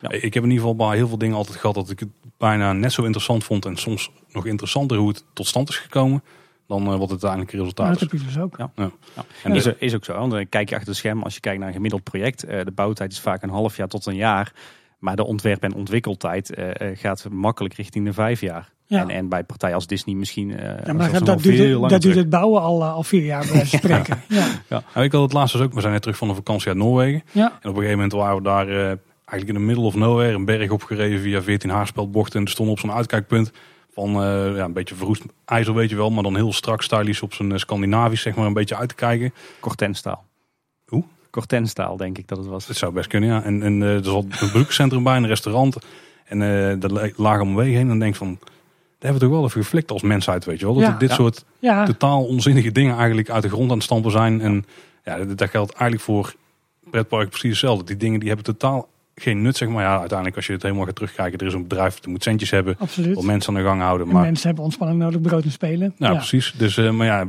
ja. Ik heb in ieder geval bij heel veel dingen altijd gehad dat ik het bijna net zo interessant vond en soms nog interessanter hoe het tot stand is gekomen dan uh, wat het uiteindelijk resultaat is. Dat heb je dus ook. Ja. ja. En is, is ook zo. Dan kijk je achter het scherm, als je kijkt naar een gemiddeld project, uh, de bouwtijd is vaak een half jaar tot een jaar. Maar de ontwerp- en ontwikkeltijd uh, gaat makkelijk richting de vijf jaar. Ja. En, en bij partijen als Disney misschien. ja, maar dat, duurt, dat duurt het bouwen al, al vier jaar bij spreken. ja. Ja. Nou, ik had het laatst dus ook. We zijn net terug van een vakantie uit Noorwegen. Ja. En op een gegeven moment waren we daar eigenlijk in de middle of nowhere een berg opgereden via 14 haarspeldbochten. En stonden op zo'n uitkijkpunt van uh, ja, een beetje verroest ijzer, weet je wel, maar dan heel strak stylish op zijn Scandinavisch, zeg maar, een beetje uit te kijken. Cortenstaal. Cortenstaal, denk ik dat het was. Het zou best kunnen, ja. En, en uh, er zat een bezoekcentrum bij, een restaurant. En uh, dat lag om weg heen. En denk van, daar hebben we toch wel even geflikt als mensheid, weet je wel. Dat ja, dit ja. soort ja. totaal onzinnige dingen eigenlijk uit de grond aan het stampen zijn. En ja, dat, dat geldt eigenlijk voor pretparken precies hetzelfde. Die dingen die hebben totaal geen nut, zeg maar. Ja, uiteindelijk als je het helemaal gaat terugkijken, er is een bedrijf dat moet centjes hebben. Absoluut. Wil mensen aan de gang houden. Maar... mensen hebben ontspanning nodig, brood en spelen. Ja, ja. precies. Dus, uh, maar ja,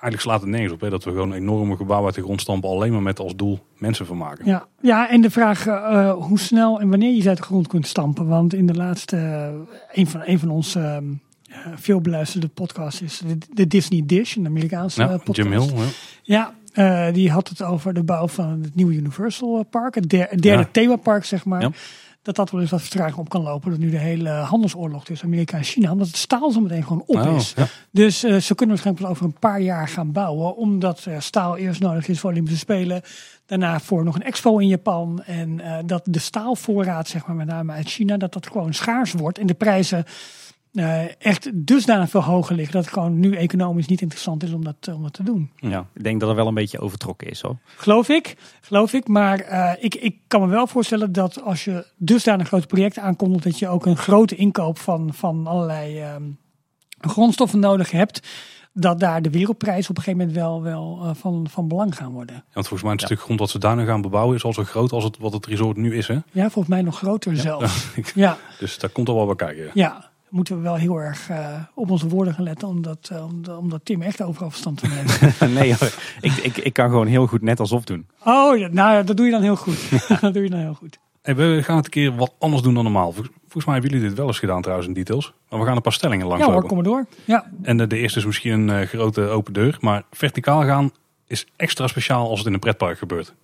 eigenlijk slaat het nergens op. Hè, dat we gewoon enorme gebouwen uit de grond stampen. Alleen maar met als doel mensen vermaken. Ja, ja en de vraag uh, hoe snel en wanneer je ze uit de grond kunt stampen. Want in de laatste, uh, een, van, een van onze uh, veel beluisterde podcasts is de, de, Disney Dish. Een Amerikaanse ja, podcast. Jim Hill. Ja. ja. Die had het over de bouw van het nieuwe Universal Park. Het derde, derde ja. themapark, zeg maar. Dat dat wel eens wat vertraging op kan lopen. Dat nu de hele handelsoorlog tussen Amerika en China. Omdat het staal zo meteen gewoon op oh, is. Ja. Dus uh, ze kunnen waarschijnlijk wel over een paar jaar gaan bouwen. Omdat uh, staal eerst nodig is voor Olympische Spelen. Daarna voor nog een expo in Japan. En dat de staalvoorraad, zeg maar met name uit China. Dat dat gewoon schaars wordt. En de prijzen echt dusdanig veel hoger liggen dat het gewoon nu economisch niet interessant is om dat, om dat te doen. Ja, ik denk dat er wel een beetje overtrokken is hoor. Geloof ik, geloof ik. Maar uh, ik, ik kan me wel voorstellen dat als je dusdanig grote projecten aankondigt, dat je ook een grote inkoop van, van allerlei uh, grondstoffen nodig hebt. Dat daar de wereldprijs op een gegeven moment wel, wel uh, van, van belang gaan worden. Ja, want volgens mij het ja. stuk grond dat ze daar nu gaan bebouwen is al zo groot als het, wat het resort nu is. Hè? Ja, volgens mij nog groter ja. zelfs. ja. Dus daar komt al wel bij kijken. ja moeten we wel heel erg uh, op onze woorden gaan letten. Omdat, uh, omdat, omdat Tim echt overal verstand van heeft. nee, hoor. Ik, ik, ik kan gewoon heel goed net alsof doen. Oh, ja, nou ja, dat doe je dan heel goed. dat doe je dan heel goed. Hey, we gaan het een keer wat anders doen dan normaal. Volgens mij hebben jullie dit wel eens gedaan trouwens in details. Maar we gaan een paar stellingen langs Ja hoor, kom maar door. Ja. En de, de eerste is misschien een uh, grote open deur. Maar verticaal gaan is extra speciaal als het in een pretpark gebeurt.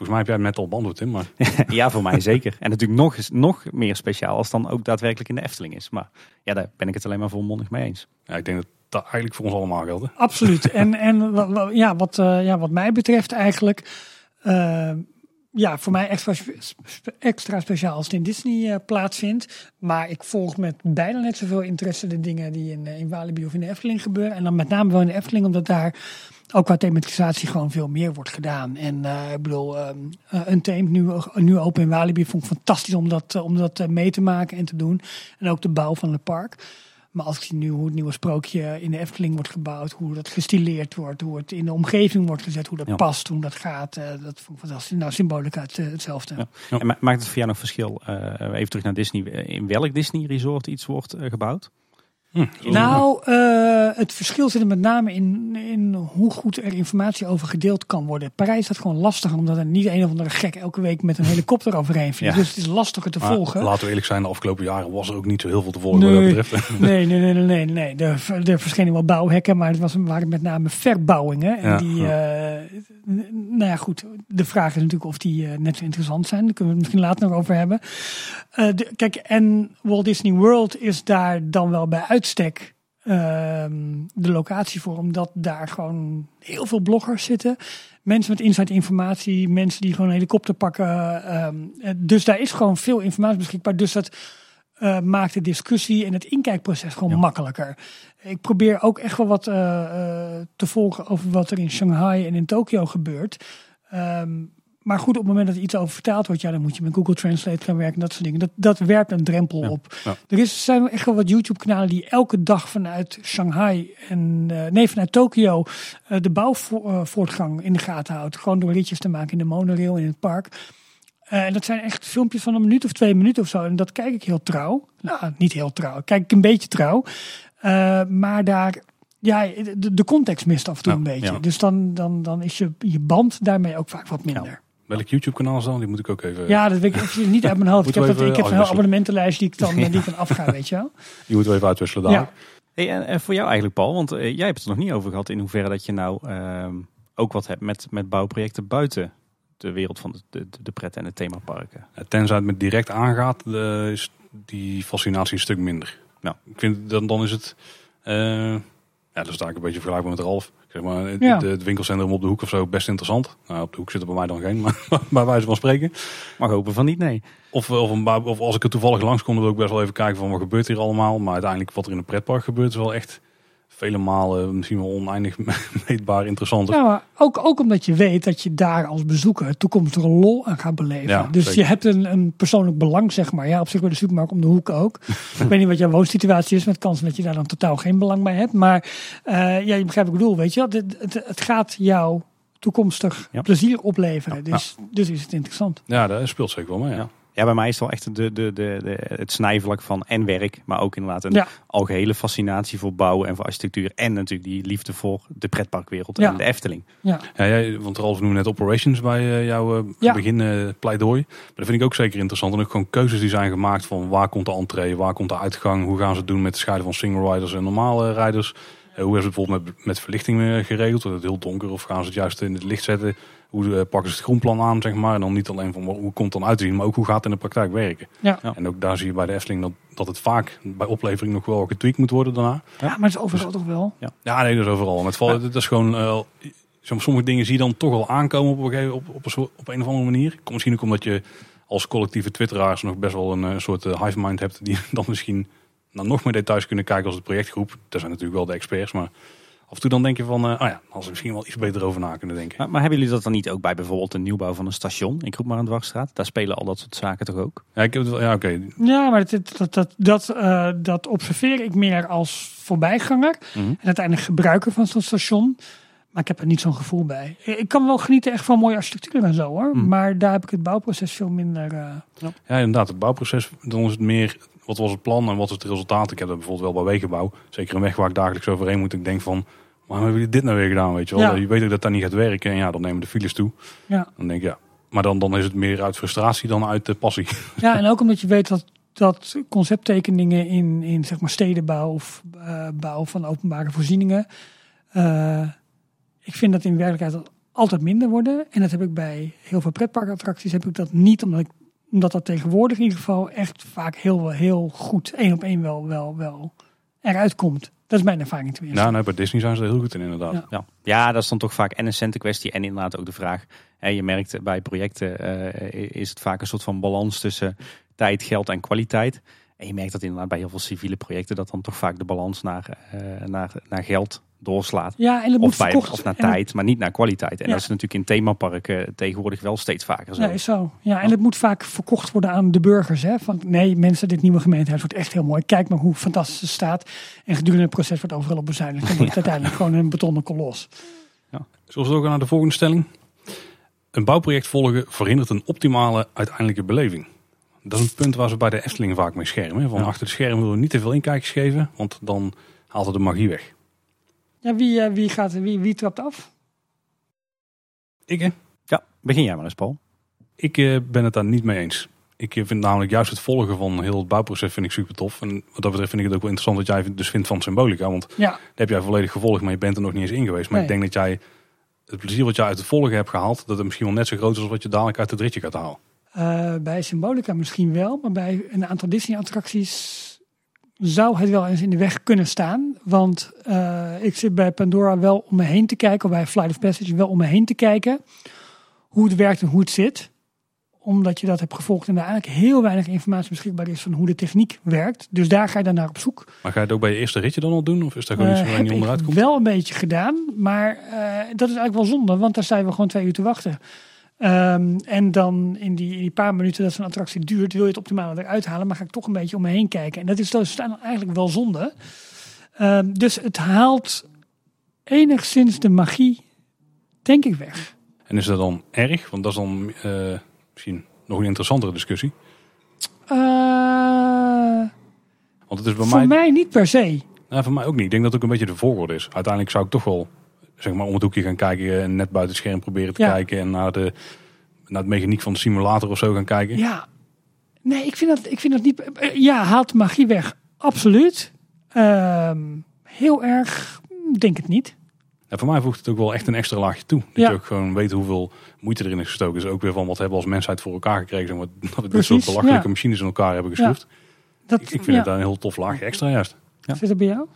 Volgens mij heb jij het net al beantwoord, Tim. Maar... ja, voor mij zeker. En natuurlijk nog, nog meer speciaal als dan ook daadwerkelijk in de Efteling is. Maar ja, daar ben ik het alleen maar volmondig mee eens. Ja, ik denk dat dat eigenlijk voor ons allemaal geldt. Absoluut. en en ja, wat, uh, ja, wat mij betreft eigenlijk... Uh, ja, voor mij extra, extra speciaal als het in Disney uh, plaatsvindt. Maar ik volg met bijna net zoveel interesse de dingen die in, in Walibi of in de Efteling gebeuren. En dan met name wel in de Efteling, omdat daar ook qua thematisatie gewoon veel meer wordt gedaan. En uh, ik bedoel, um, uh, Untamed, nu, nu open in Walibi, vond ik fantastisch om dat, uh, om dat mee te maken en te doen. En ook de bouw van het park. Maar als ik zie nu hoe het nieuwe sprookje in de Efteling wordt gebouwd, hoe dat gestileerd wordt, hoe het in de omgeving wordt gezet, hoe dat ja. past, hoe dat gaat, dat vond ik fantastisch. Nou, symbolica het, hetzelfde. Ja. Ja. En maakt het voor jou nog verschil, even terug naar Disney, in welk Disney resort iets wordt gebouwd? Hm. Nou, uh, het verschil zit er met name in, in hoe goed er informatie over gedeeld kan worden. Parijs is dat gewoon lastig, omdat er niet een of andere gek elke week met een helikopter overheen vliegt. Ja. Dus het is lastiger te maar volgen. Laten we eerlijk zijn, de afgelopen jaren was er ook niet zo heel veel te volgen nee, wat dat betreft. Nee, nee, nee, nee, nee. Er, er verschenen wel bouwhekken, maar het was, waren met name verbouwingen. En ja, die. Uh, nou ja, goed. De vraag is natuurlijk of die uh, net zo interessant zijn. Daar kunnen we het misschien later nog over hebben. De, kijk, en Walt Disney World is daar dan wel bij uitstek uh, de locatie voor. Omdat daar gewoon heel veel bloggers zitten. Mensen met inside informatie. Mensen die gewoon een helikopter pakken. Um, dus daar is gewoon veel informatie beschikbaar. Dus dat uh, maakt de discussie en het inkijkproces gewoon ja. makkelijker. Ik probeer ook echt wel wat uh, te volgen over wat er in Shanghai en in Tokio gebeurt. Um, maar goed, op het moment dat er iets over vertaald wordt, ja, dan moet je met Google Translate gaan werken, dat soort dingen. Dat, dat werpt een drempel ja, op. Ja. Er is, zijn echt wel wat YouTube-kanalen die elke dag vanuit Shanghai en uh, nee, vanuit Tokio uh, de bouwvoortgang in de gaten houdt. Gewoon door ritjes te maken in de monorail in het park. en dat zijn echt filmpjes van een minuut of twee minuten of zo. En dat kijk ik heel trouw. Nou, niet heel trouw. Kijk ik een beetje trouw. maar daar, ja, de, de, context mist af en toe een beetje. Dus dan, dan, dan is je, je band daarmee ook vaak wat minder. Welk YouTube-kanaal is dan? Die moet ik ook even. Ja, dat weet ik niet uit mijn hoofd. ik heb, dat, ik heb een abonnementenlijst die ik dan, die ik dan afga, weet je wel. Die moeten we even uitwisselen daar. Ja. Hey, en, voor jou eigenlijk, Paul, want eh, jij hebt het er nog niet over gehad in hoeverre dat je nou ehm, ook wat hebt met, met bouwprojecten buiten de wereld van de, de, de pret en de themaparken. tenzij het met direct aangaat, is die fascinatie een stuk minder. Nou, ik vind dan, dan is het. Uh, ja, dat is daar een beetje vergelijkbaar met Ralf. Zeg maar, het, winkelcentrum op de hoek of zo, best interessant. Nou, op de hoek zit er bij mij dan geen, maar bij wijze van spreken. Mag hopen van niet, nee. Of, of, een, of als ik er toevallig langs kom, dan wil ik best wel even kijken van wat gebeurt hier allemaal. Maar uiteindelijk wat er in een pretpark gebeurt is wel echt vele malen misschien wel oneindig meetbaar. Ja, maar ook, ook omdat je weet dat je daar als bezoeker toekomstige lol aan gaat beleven. Ja, dus je hebt een, een persoonlijk belang, zeg maar. Ja, op zich bij de supermarkt om de hoek ook. ik weet niet wat jouw woonsituatie is, met kans dat je daar dan totaal geen belang bij hebt. Maar uh, ja, je begrijpt wat ik bedoel, weet je. Het, het, het gaat jou toekomstig plezier opleveren. Dus, dus is het interessant. Ja, dat speelt zeker wel mee. Ja. Ja, bij mij is het wel echt de, de, de, de, het snijvlak van en werk, maar ook inderdaad een algehele fascinatie voor bouwen en voor architectuur. En natuurlijk die liefde voor de pretparkwereld en de Efteling. Ja, ja jij, want Ralf noemde net operations bij uh, jouw uh, begin uh, pleidooi. Maar dat vind ik ook zeker interessant. En ook gewoon keuzes die zijn gemaakt van waar komt de entree, waar komt de uitgang, hoe gaan ze het doen met het scheiden van single riders en normale rijders. hoe is het bijvoorbeeld met, met verlichting geregeld? Wordt het heel donker of gaan ze het juist in het licht zetten? Hoe eh, pakken ze het groenplan aan, zeg maar. En dan niet alleen van hoe komt het dan uit te zien, maar ook hoe gaat het in de praktijk werken. Ja. En ook daar zie je bij de Efteling dat, dat het vaak bij oplevering nog wel getweakt moet worden daarna. Ja, maar het is overal toch wel? Ja, ja nee, dat is overal. Met het, het is gewoon... Uh, sommige dingen zie je dan toch wel aankomen op een, gegeven, op, op, een, op een of andere manier. Misschien ook omdat je als collectieve twitteraars nog best wel een, een soort hive mind hebt die dan misschien naar nog meer details kunnen kijken als de projectgroep. Dat zijn natuurlijk wel de experts, maar af en toe dan denk je van, uh, oh ja, als we misschien wel iets beter over na kunnen denken. Maar, maar, hebben jullie dat dan niet ook bij bijvoorbeeld de nieuwbouw van een station? Ik roep maar een Dwarsstraat. Daar spelen al dat soort zaken toch ook? Ja, ik heb het, ja oké. Ja, maar dat, dat, dat, dat, uh, dat observeer ik meer als voorbijganger. Mhm. En uiteindelijk gebruiker van zo'n station. Maar ik heb er niet zo'n gevoel bij. Ik kan wel genieten echt van mooie architectuur en zo hoor. Mhm. Maar daar heb ik het bouwproces veel minder... Uh, ja. ja. inderdaad. Het bouwproces, dan is het meer... Wat was het plan en wat is het resultaat? Ik heb dat bijvoorbeeld wel bij wegenbouw. Zeker een weg waar ik dagelijks overheen moet. Ik denk van waarom hebben jullie dit nou weer gedaan? Weet je wel? Je weet ook dat dat niet gaat werken. En ja, dan nemen de files toe. Ja. Dan denk ik, ja. Maar dan, dan is het meer uit frustratie dan uit de passie. Ja, en ook omdat je weet dat, dat concepttekeningen in, in zeg maar stedenbouw of uh, bouw van openbare voorzieningen. Uh, ik vind dat in werkelijkheid altijd minder worden. En dat heb ik bij heel veel pretparkattracties heb ik dat niet, omdat, ik, omdat dat tegenwoordig in ieder geval echt vaak heel, heel goed één op één wel, wel, wel eruit komt. Dat is mijn ervaring tenminste. Nou, nou, bij Disney zijn ze er heel goed in inderdaad. Ja. ja. dat is dan toch vaak en een centenkwestie en inderdaad ook de vraag. En je merkt bij projecten uh, is het vaak een soort van balans tussen tijd, geld en kwaliteit. En je merkt dat inderdaad bij heel veel civiele projecten dat dan toch vaak de balans naar, uh, naar, naar geld doorslaat. Ja, en het moet verkocht, of naar tijd, maar niet naar kwaliteit. En dat is natuurlijk in themaparken tegenwoordig wel steeds vaker zo. Nee, zo. Ja, en het moet vaak verkocht worden aan de burgers. Hè? Van nee, mensen, dit nieuwe gemeentehuis wordt echt heel mooi. Kijk maar hoe fantastisch het staat. En gedurende het proces wordt overal op bezuinigd. Dan wordt het uiteindelijk gewoon een betonnen kolos. Ja. Zullen we ook naar de volgende stelling? Een bouwproject volgen verhindert een optimale uiteindelijke beleving. Dat is een punt waar ze bij de Efteling vaak mee schermen. Van achter het scherm willen we niet te veel inkijkjes geven, want dan haalt het de magie weg. Ja, wie, uh, wie, gaat, wie, wie trapt af? Ik hè? Ja, begin jij maar eens Paul. Ik uh, ben het daar niet mee eens. Ik vind namelijk juist het volgen van heel het bouwproces vind ik super tof. En wat dat betreft vind ik het ook wel interessant dat jij dus vindt van symbolica. Want ja. dat heb jij volledig gevolgd, maar je bent er nog niet eens in geweest. Maar ik denk dat jij het plezier wat jij uit het volgen hebt gehaald, dat het misschien wel net zo groot is als wat je dadelijk uit het ritje gaat halen. Uh, bij symbolica misschien wel, maar bij een aantal Disney attracties zou het wel eens in de weg kunnen staan. Want uh, ik zit bij Pandora wel om me heen te kijken, of bij Flight of Passage wel om me heen te kijken hoe het werkt en hoe het zit. Omdat je dat hebt gevolgd en daar eigenlijk heel weinig informatie beschikbaar is van hoe de techniek werkt. Dus daar ga je dan naar op zoek. Maar ga je het ook bij je eerste ritje dan al doen? Of is dat gewoon iets waar je niet onderuit komt? wel een beetje gedaan, maar uh, dat is eigenlijk wel zonde, want daar zijn we gewoon twee uur te wachten. Um, en dan in die, in die, paar minuten dat zo'n attractie duurt, wil je het optimale eruit halen, maar ga ik toch een beetje om me heen kijken. En dat is dus eigenlijk wel zonde. Um, dus het haalt enigszins de magie, denk ik, weg. En is dat dan erg? Want dat is dan uh, misschien nog een interessantere discussie? Uh, Want het is bij voor mij... niet per se. Nou, voor mij ook niet. Ik denk dat het ook een beetje de voorwoord is. Uiteindelijk zou ik toch wel zeg maar, om het hoekje gaan kijken en net buiten het scherm proberen te kijken en naar de, naar het mechaniek van de simulator of zo gaan kijken. Ja, nee, ik vind dat, ik vind dat niet. Ja, haalt magie weg. Absoluut. Uh, heel erg, denk het niet. En voor mij voegt het ook wel echt een extra laagje toe. Dat je ook gewoon weet hoeveel moeite erin is gestoken. Dus ook weer van wat hebben we als mensheid voor elkaar gekregen. Zeg dat we dit soort belachelijke machines in elkaar hebben geschroefd. Dat, ik vind het een heel tof laagje extra juist. Zit het bij jou?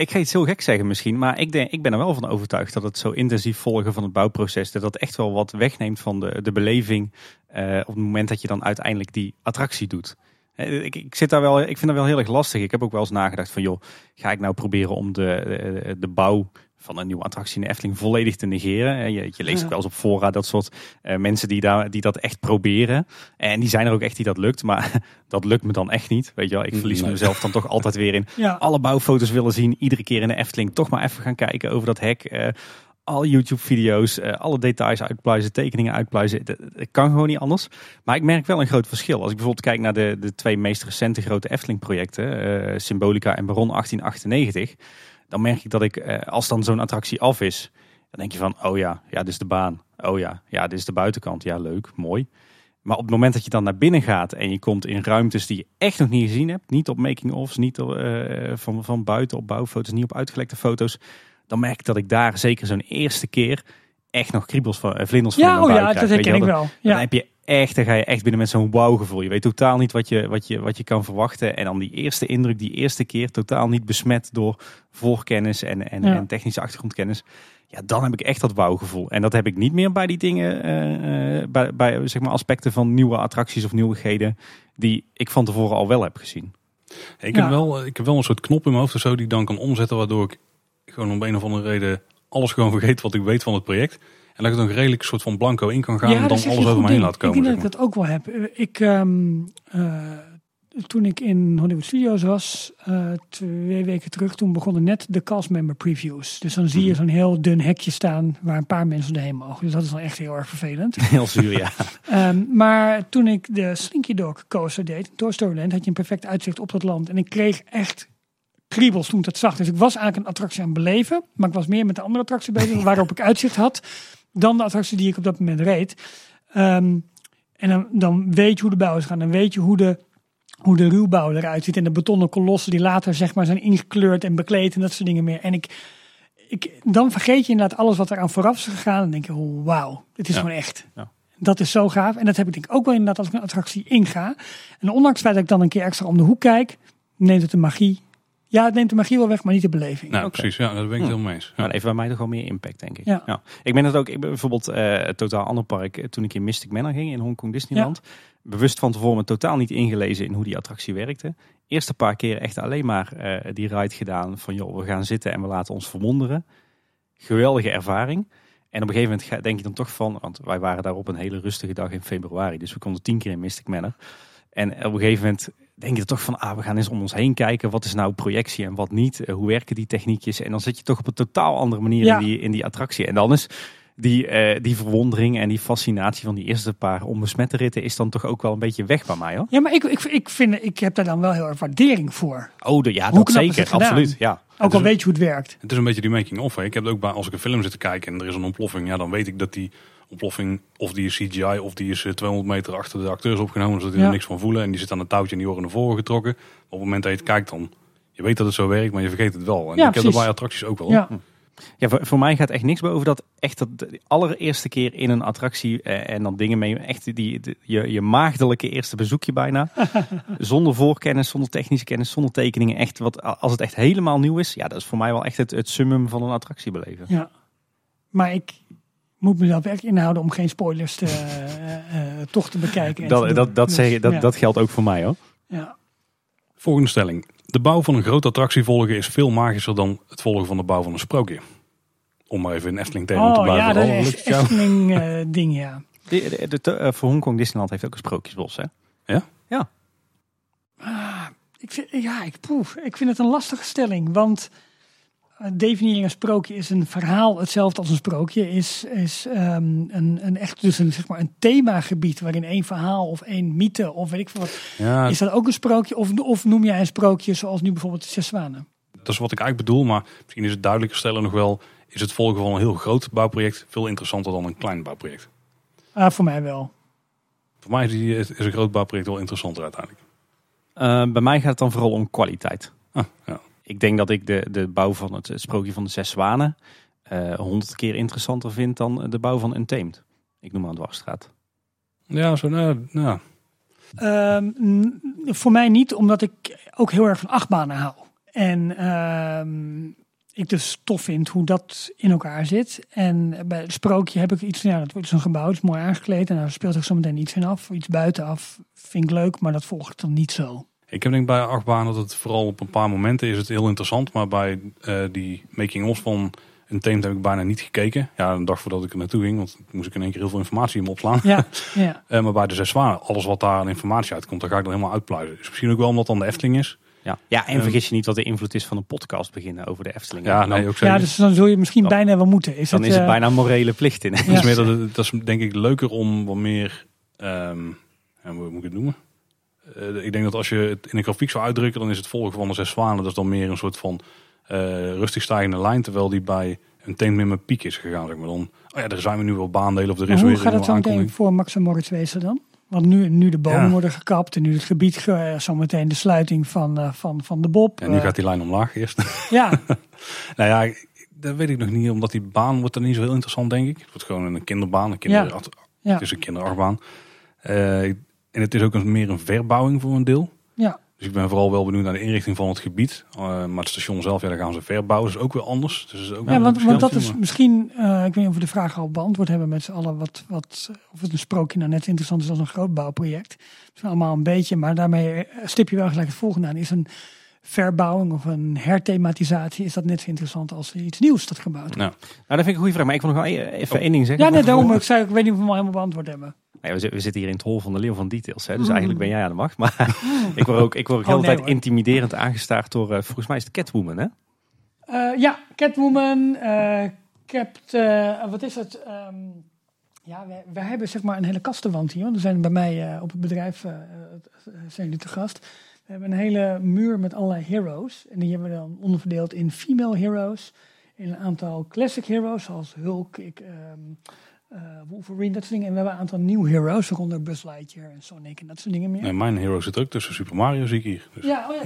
Ik ga iets heel gek zeggen misschien, maar ik, denk, ik ben er wel van overtuigd dat het zo intensief volgen van het bouwproces, dat dat echt wel wat wegneemt van de, de beleving uh, op het moment dat je dan uiteindelijk die attractie doet. Eh, ik, ik, zit daar wel, ik vind dat wel heel erg lastig. Ik heb ook wel eens nagedacht van joh, ga ik nou proberen om de, de bouw van een nieuwe attractie in de Efteling volledig te negeren. Je, je leest ook wel eens op fora dat soort uh, mensen die, daar, die dat echt proberen. En die zijn er ook echt die dat lukt. Maar dat lukt me dan echt niet. Weet je wel, ik verlies mezelf dan toch altijd weer in. Ja. Alle bouwfoto's willen zien. Iedere keer in de Efteling toch maar even gaan kijken over dat hek. Uh, al YouTube-video's, uh, alle details uitpluizen, tekeningen uitpluizen. Het kan gewoon niet anders. Maar ik merk wel een groot verschil. Als ik bijvoorbeeld kijk naar de, de twee meest recente grote Efteling-projecten, Symbolica en Baron 1898 dan merk ik dat ik, eh, als dan zo'n attractie af is, dan denk je van, oh ja, ja, dit is de baan. Oh ja, ja, dit is de buitenkant. Ja, leuk, mooi. Maar op het moment dat je dan naar binnen gaat en je komt in ruimtes die je echt nog niet gezien hebt, niet op making-ofs, niet uh, van, van buiten op bouwfoto's, niet op uitgelekte foto's, dan merk ik dat ik daar zeker zo'n eerste keer echt nog kriebels van, vlinders van ja, oh ja, dat herken ik wel. Ja. Dan heb je echt, dan ga je echt binnen met zo'n wauw gevoel. Je weet totaal niet wat je, wat, je, wat je kan verwachten. En dan die eerste indruk, die eerste keer, totaal niet besmet door voorkennis en, en, en technische achtergrondkennis. Ja, dan heb ik echt dat wauwgevoel. En dat heb ik niet meer bij die dingen, uh, bij, bij zeg maar aspecten van nieuwe attracties of nieuwigheden, die ik van tevoren al wel heb gezien. ik, heb wel, ik heb wel een soort knop in mijn hoofd of zo die ik dan kan omzetten, waardoor ik gewoon om een of andere reden alles gewoon vergeet wat ik weet van het project. En dat ik dan redelijk soort van blanco in kan gaan en dan alles over me heen laat komen. Ik denk dat ik dat ook wel heb. Ik, um, toen ik in Hollywood Studios was, uh, twee weken terug, toen begonnen net de castmember previews. Dus dan zie je mhm. zo'n heel dun hekje staan waar een paar mensen erheen mogen. Dus dat is dan echt heel erg vervelend. Heel zuur, ja. um, maar toen ik de Slinky Dog coaster deed, door Storyland, had je een perfect uitzicht op dat land. En ik kreeg echt kriebels toen het zag. Dus ik was eigenlijk een attractie aan het beleven, maar ik was meer met de andere attractie bezig, waarop ik uitzicht had dan de attractie die ik op dat moment reed. Ehm, en dan, dan weet je hoe de bouw is gaan. Dan weet je hoe de, hoe de ruwbouw eruit ziet. En de betonnen kolossen die later zeg maar zijn ingekleurd en bekleed en dat soort dingen meer. En ik, ik, dan vergeet je inderdaad alles wat er aan vooraf is gegaan. En denk je, oh, wauw, dit is gewoon echt. Ja. Dat is zo gaaf. En dat heb ik denk ik ook wel inderdaad als ik een attractie inga. En ondanks het feit dat ik dan een keer extra om de hoek kijk, neemt het de magie ja, het neemt de magie wel weg, maar niet de beleving. Nou, precies. Ja, dat ben ik hm. heel mee eens. Ja. Maar even bij mij toch wel meer impact, denk ik. Ja. Ik ben het ook, ik ben bijvoorbeeld uh, totaal ander park, eh, toen ik in Mystic Manor ging in Hongkong Disneyland. Bewust van tevoren totaal niet ingelezen in hoe die attractie werkte. Eerste paar keer echt alleen maar uh, die ride gedaan van joh, we gaan zitten en we laten ons verwonderen. Geweldige ervaring. En op een gegeven moment denk je dan toch van, want wij waren daar op een hele rustige dag in februari. Dus we konden tien keer in Mystic Manor. En op een gegeven moment denk je toch van, ah, we gaan eens om ons heen kijken. Wat is nou projectie en wat niet? Eh, hoe werken die techniekjes? En dan zit je toch op een totaal andere manier in, die, in die attractie. En dan is die, uh, die verwondering en die fascinatie van die eerste paar onbesmette ritten is dan toch ook wel een beetje weg bij mij hoor. Ja, maar ik, ik, ik, vind, ik heb daar dan wel heel erg waardering voor. Oh, de, ja, dat zeker, absoluut. Ja. Ook al weet je hoe het werkt. Het is een beetje die making of. Ik heb het ook bij, als ik een film zit te kijken en er is een ontploffing, ja, dan weet ik dat die ontploffing, of die is CGI, of die is 200 eh, meter achter de acteurs opgenomen, zodat die er niks van voelen. En die zit aan het touwtje en die worden naar voren getrokken. op het moment dat je het kijkt, dan je weet dat het zo werkt, maar je vergeet het wel. En ja, ik heb dat bij attracties ook wel. Ja. Ja, voor, voor, mij gaat echt niks boven dat echt dat de allereerste keer in een attractie eh, en dan dingen mee, echt die, je, je maagdelijke eerste bezoekje bijna. zonder voorkennis, zonder technische kennis, zonder tekeningen. Echt wat, als het echt helemaal nieuw is, ja, dat is voor mij wel echt het, het summum van een attractie beleven. Ja, maar ik, moet mezelf echt inhouden om geen spoilers te, uh, toch te bekijken. Dat, te dat, dat, dus, zeg, dat, dat geldt ook voor mij hoor. Ja. Volgende stelling. De bouw van een grote attractie volgen is veel magischer dan het volgen van de bouw van een sprookje. Om maar even in Efteling termen oh, te blijven. Ja, dat is echt Efteling uh, ding, ja. De, de, de, voor Hongkong Disneyland heeft ook een sprookjesbos, hè? Ja? Ja. Ah, ik vind, ja, ik, proef. ik vind het een lastige stelling, want definiëren een sprookje is een verhaal hetzelfde als een sprookje. Is, is um, een, een echt dus een, zeg maar een themagebied waarin één verhaal of één mythe of weet ik veel wat. Ja. Is dat ook een sprookje of, of noem jij een sprookje zoals nu bijvoorbeeld de Zes Zwanen? Dat is wat ik eigenlijk bedoel, maar misschien is het duidelijker stellen nog wel. Is het volgen van een heel groot bouwproject veel interessanter dan een klein bouwproject? Ah, voor mij wel. Voor mij is, die, is een groot bouwproject wel interessanter uiteindelijk. Uh, bij mij gaat het dan vooral om kwaliteit. Ah, ja ik denk dat ik de, de bouw van het, sprookje van de zes zwanen eh, honderd keer interessanter vind dan de bouw van Untamed. Ik noem maar een dwarsstraat. Ja, zo nou, nou. Um, voor mij niet, omdat ik ook heel erg van achtbanen hou. En uh, ik dus tof vind hoe dat in elkaar zit. En bij het sprookje heb ik iets van, ja, dat wordt zo'n gebouw, het is mooi aangekleed. En daar speelt zich zo meteen iets in af, iets buitenaf. Vind ik leuk, maar dat volgt dan niet zo. Ik heb denk bij achtbaan dat het vooral op een paar momenten is het heel interessant. Maar bij uh, die making-of van een thema heb ik bijna niet gekeken. Ja, een dag voordat ik er naartoe ging. Want moest ik in één keer heel veel informatie in opslaan. Ja, ja. uh, maar bij de zes zwanen, alles wat daar aan informatie uitkomt, daar ga ik dan helemaal uitpluizen. Dus misschien ook wel omdat dan de Efteling is. Ja, ja en vergis je niet wat de invloed is van een podcast beginnen over de Efteling. Ja, nee, ook ja dus dan zul je misschien bijna wel moeten. Is dan het, is het uh, bijna morele plicht in. Ja. Dat, is meer dat, dat is denk ik leuker om wat meer, um, hoe moet ik het noemen? Uh, ik denk dat als je het in een grafiek zou uitdrukken, dan is het volgen van de zes zwanen. Dat is dan meer een soort van uh, rustig stijgende lijn. Terwijl die bij een mijn piek is gegaan. Zeg maar dan, oh ja, daar zijn we nu wel baandelen of er is maar hoe weer gaat het meteen voor Max en Moritz wezen dan? Want nu, nu de bomen ja. worden gekapt en nu het gebied, uh, zometeen de sluiting van, van, van de Bob. En nu gaat die lijn omlaag eerst. Ja. nou ja, dat weet ik nog niet, omdat die baan wordt dan niet zo heel interessant, denk ik. Het wordt gewoon een kinderbaan, een kinder, ja. ja. Het is een kinderachtbaan. Uh, en het is ook een, meer een verbouwing voor een deel. Ja. Dus ik ben vooral wel benieuwd naar de inrichting van het gebied. Uh, maar het station zelf, ja, daar gaan ze verbouwen. Dat is ook weer anders. Dus is ook ja, want, want dat is misschien, uh, ik weet niet of we de vraag al beantwoord hebben met z'n allen. Wat, wat, of het een sprookje nou net interessant is als een groot bouwproject. Het is allemaal een beetje, maar daarmee stip je wel gelijk het volgende aan. Is een verbouwing of een herthematisatie, is dat net zo interessant als iets nieuws dat gebouwd wordt? Nou, nou dat vind ik een goede vraag. Maar ik wil nog wel even oh. één ding zeggen. Ja, nee, daarom. Ik, zei, ik weet niet of we hem al helemaal beantwoord hebben. We, zitten hier in het hol van de leeuw van details. Hè? Dus eigenlijk ben jij aan de macht. Maar ik word ook, ik word ook heel oh, nee, tijd intimiderend aangestaard door, uh, volgens mij is het Catwoman, hè? Uh, ja, Catwoman, uh, Capt, wat is het? Um, ja, wij, wij, hebben zeg maar een hele kastenwand hier. Er zijn bij mij op het bedrijf, zijn jullie te gast. We hebben een hele muur met allerlei heroes. En die hebben we dan onderverdeeld in female heroes. In een aantal classic heroes, zoals Hulk, ik... Um, uh, Wolverine, dat soort dingen. En we hebben een aantal nieuwe heroes, waaronder Buzz Lightyear en Sonic en dat soort dingen meer. Nee, mijn hero zit ook tussen Super Mario, zie ik hier. Dus. Ja, oh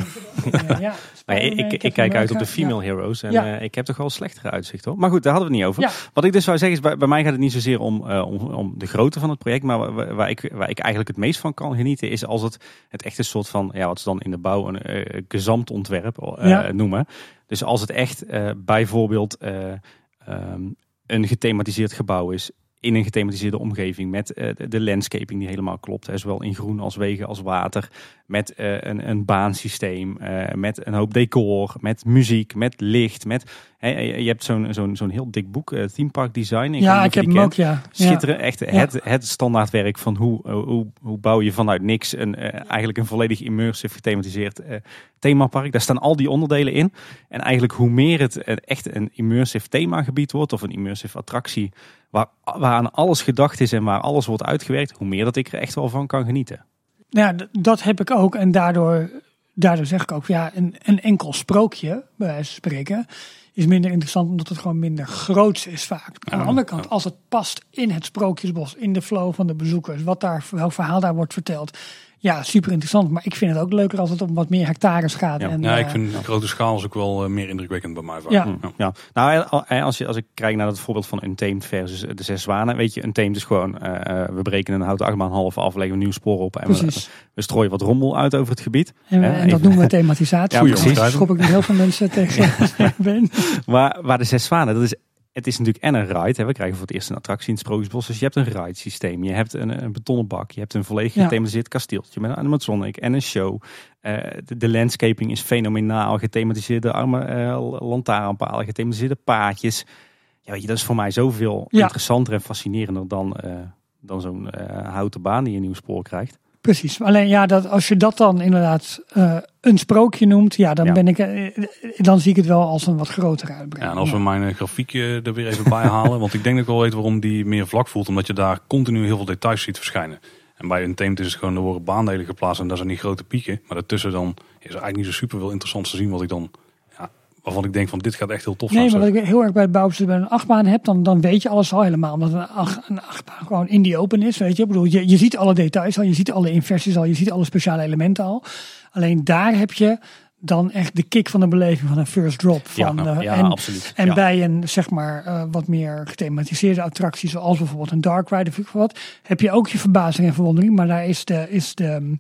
ja, ja. nee, ik, ik kijk uit op de female ja. heroes en ja. uh, ik heb toch wel slechtere uitzicht hoor. Maar goed, daar hadden we het niet over. Wat ik dus zou zeggen is, bij, bij, mij gaat het niet zozeer om, uh, om, om, de grootte van het project, maar waar, waar, ik, waar ik eigenlijk het meest van kan genieten is als het, het echt een soort van, ja, wat ze dan in de bouw een uh, gezamtontwerp noemen. Dus als het echt bijvoorbeeld um, een gethematiseerd gebouw is in een gethematiseerde omgeving met uh, de landscaping die helemaal klopt. Zowel in groen als wegen als water. Met uh, een, baansysteem, uh, met een hoop decor, met muziek, met licht. Met, hè, je hebt zo'n zo'n zo'n heel dik boek, Theme Park Design. Ik ja, ik heb hem ook, ja. Schitteren, echt ja. het, het standaardwerk van hoe, hoe, hoe bouw je vanuit niks een, eigenlijk een volledig immersive gethematiseerd themapark. Daar staan al die onderdelen in. En eigenlijk hoe meer het echt een immersive themagebied wordt of een immersive attractie waar, waar aan alles gedacht is en waar alles wordt uitgewerkt, hoe meer dat ik er echt wel van kan genieten. Ja, dat heb ik ook. En daardoor, daardoor zeg ik ook, ja, een, een enkel sprookje, bij wijze van spreken, is minder interessant omdat het gewoon minder groots is vaak. Aan de andere kant, als het past in het sprookjesbos, in de flow van de bezoekers, wat daar, welk verhaal daar wordt verteld, ja, super interessant. Maar ik vind het ook leuker als het om wat meer hectares gaat. Ja, en, ja ik eh, vind grote schaal is ook wel uh, meer indrukwekkend bij mij. Ja. ja. ja. Nou, als, je, als ik kijk naar het voorbeeld van Untamed versus de zes zwanen. Weet je, Untamed is gewoon, uh, we breken een houten achtbaan half af, leggen een nieuw spoor op. En we, we, strooien wat rommel uit over het gebied. En, en dat noemen we thematisatie. Ja, precies. Daar schop ik nog heel veel mensen tegen ben. Maar waar de zes zwanen, dat is het is natuurlijk en een ride. Hè. We krijgen voor het eerst een attractie in het Sprookjesbos. Dus je hebt een ride systeem. Je hebt een, een betonnen bak. Je hebt een volledig gethematiseerd ja. kasteeltje met een animatronic en een show. Uh, de, de, landscaping is fenomenaal. Gethematiseerde arme uh, lantaarnpalen, gethematiseerde paadjes. Ja, weet je, dat is voor mij zoveel ja. interessanter en fascinerender dan, uh, dan zo'n houten baan die een nieuw spoor krijgt. Precies. Alleen ja, dat, als je dat dan inderdaad uh, een sprookje noemt, ja, dan, Ben ik, uh, dan zie ik het wel als een wat grotere uitbreiding. Ja, en als we mijn grafiekje er weer even bij halen, want ik denk dat ik wel weet waarom die meer vlak voelt, omdat je daar continu heel veel details ziet verschijnen. En bij een team is het gewoon, er worden baandelen geplaatst en daar zijn die grote pieken. Maar daartussen dan is er eigenlijk niet zo super veel interessant te zien wat ik dan waarvan ik denk van dit gaat echt heel tof zijn. Nee, maar wat ik heel erg bij het bouwen bij een achtbaan heb, dan, dan weet je alles al helemaal. Omdat een, acht, een achtbaan gewoon in die open is, weet je. Ik bedoel, je, je ziet alle details al, je ziet alle inversies al, je ziet alle speciale elementen al. Alleen daar heb je dan echt de kick van de beleving van een first drop. Van, ja, ja en, absoluut. En bij een zeg maar uh, wat meer gethematiseerde attractie, zoals bijvoorbeeld een Dark Ride of wat, heb je ook je verbazing en verwondering. Maar daar is de, is de,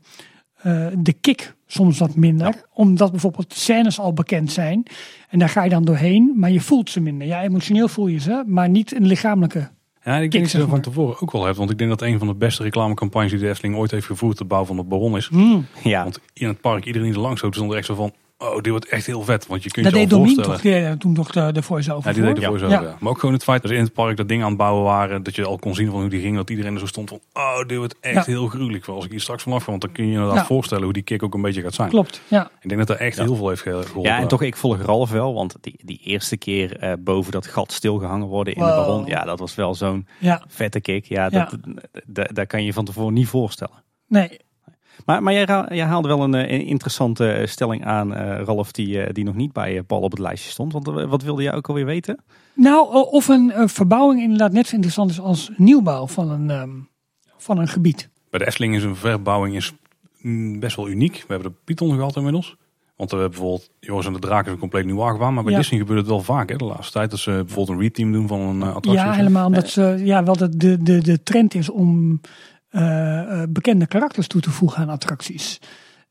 uh, de kick soms wat minder. Omdat bijvoorbeeld scènes al bekend zijn. En daar ga je dan doorheen, maar je voelt ze minder. Ja, emotioneel voel je ze, maar niet een lichamelijke. Ja, ik denk dat je dat van tevoren ook wel hebt. Want ik denk dat een van de beste reclamecampagnes die de Efteling ooit heeft gevoerd, de bouw van het Baron is. Hmm. Ja. Want in het park, iedereen die er langs stond er echt zo van, Oh, dit wordt echt heel vet. Want je kunt dat je deed Domien toch die, toen toch de, de voice-over Ja, die deed de ja. Maar ook gewoon het feit dat ze in het park dat ding aan het bouwen waren. Dat je al kon zien van hoe die ging. Dat iedereen er zo stond van, oh, dit wordt echt heel gruwelijk. Als ik hier straks vanaf ga, want dan kun je je inderdaad voorstellen hoe die kick ook een beetje gaat zijn. Klopt, ja. Ik denk dat er echt heel veel heeft geholpen. Ja, en toch, ik volg Ralf wel. Want die, die eerste keer uh, boven dat gat stilgehangen worden in de baron. Ja, dat was wel zo'n vette kick. Ja, dat, daar kan je je van tevoren niet voorstellen. Nee, maar, maar jij, haalde wel een, eh, een interessante eh, stelling aan, uh, Ralf, die, die nog niet bij Paul op het lijstje stond. Want wat wilde jij ook alweer weten? Nou, of een verbouwing inderdaad net zo interessant is als nieuwbouw van een, ehm, van een gebied. Bij de Efteling is een verbouwing is mm, best wel uniek. We hebben de Python gehad inmiddels. Want we hebben bijvoorbeeld Joris en de Draak is een compleet nieuw aangewaan. Maar bij Disney gebeurt het wel vaak hè, de laatste tijd. Dat ze bijvoorbeeld een reteam doen van een attractie. Ja, helemaal. Omdat ze, ja, wel de, de, de, de trend is om uh, bekende karakters toe te voegen aan attracties.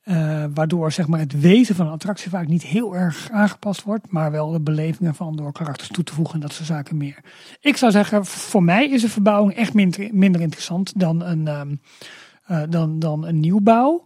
Uh, waardoor zeg maar, het wezen van een attractie vaak niet heel erg aangepast wordt, maar wel de beleving ervan door karakters toe te voegen en dat soort zaken meer. Ik zou zeggen, voor mij is een verbouwing echt minder, minder interessant dan een, um, dan, dan een nieuwbouw.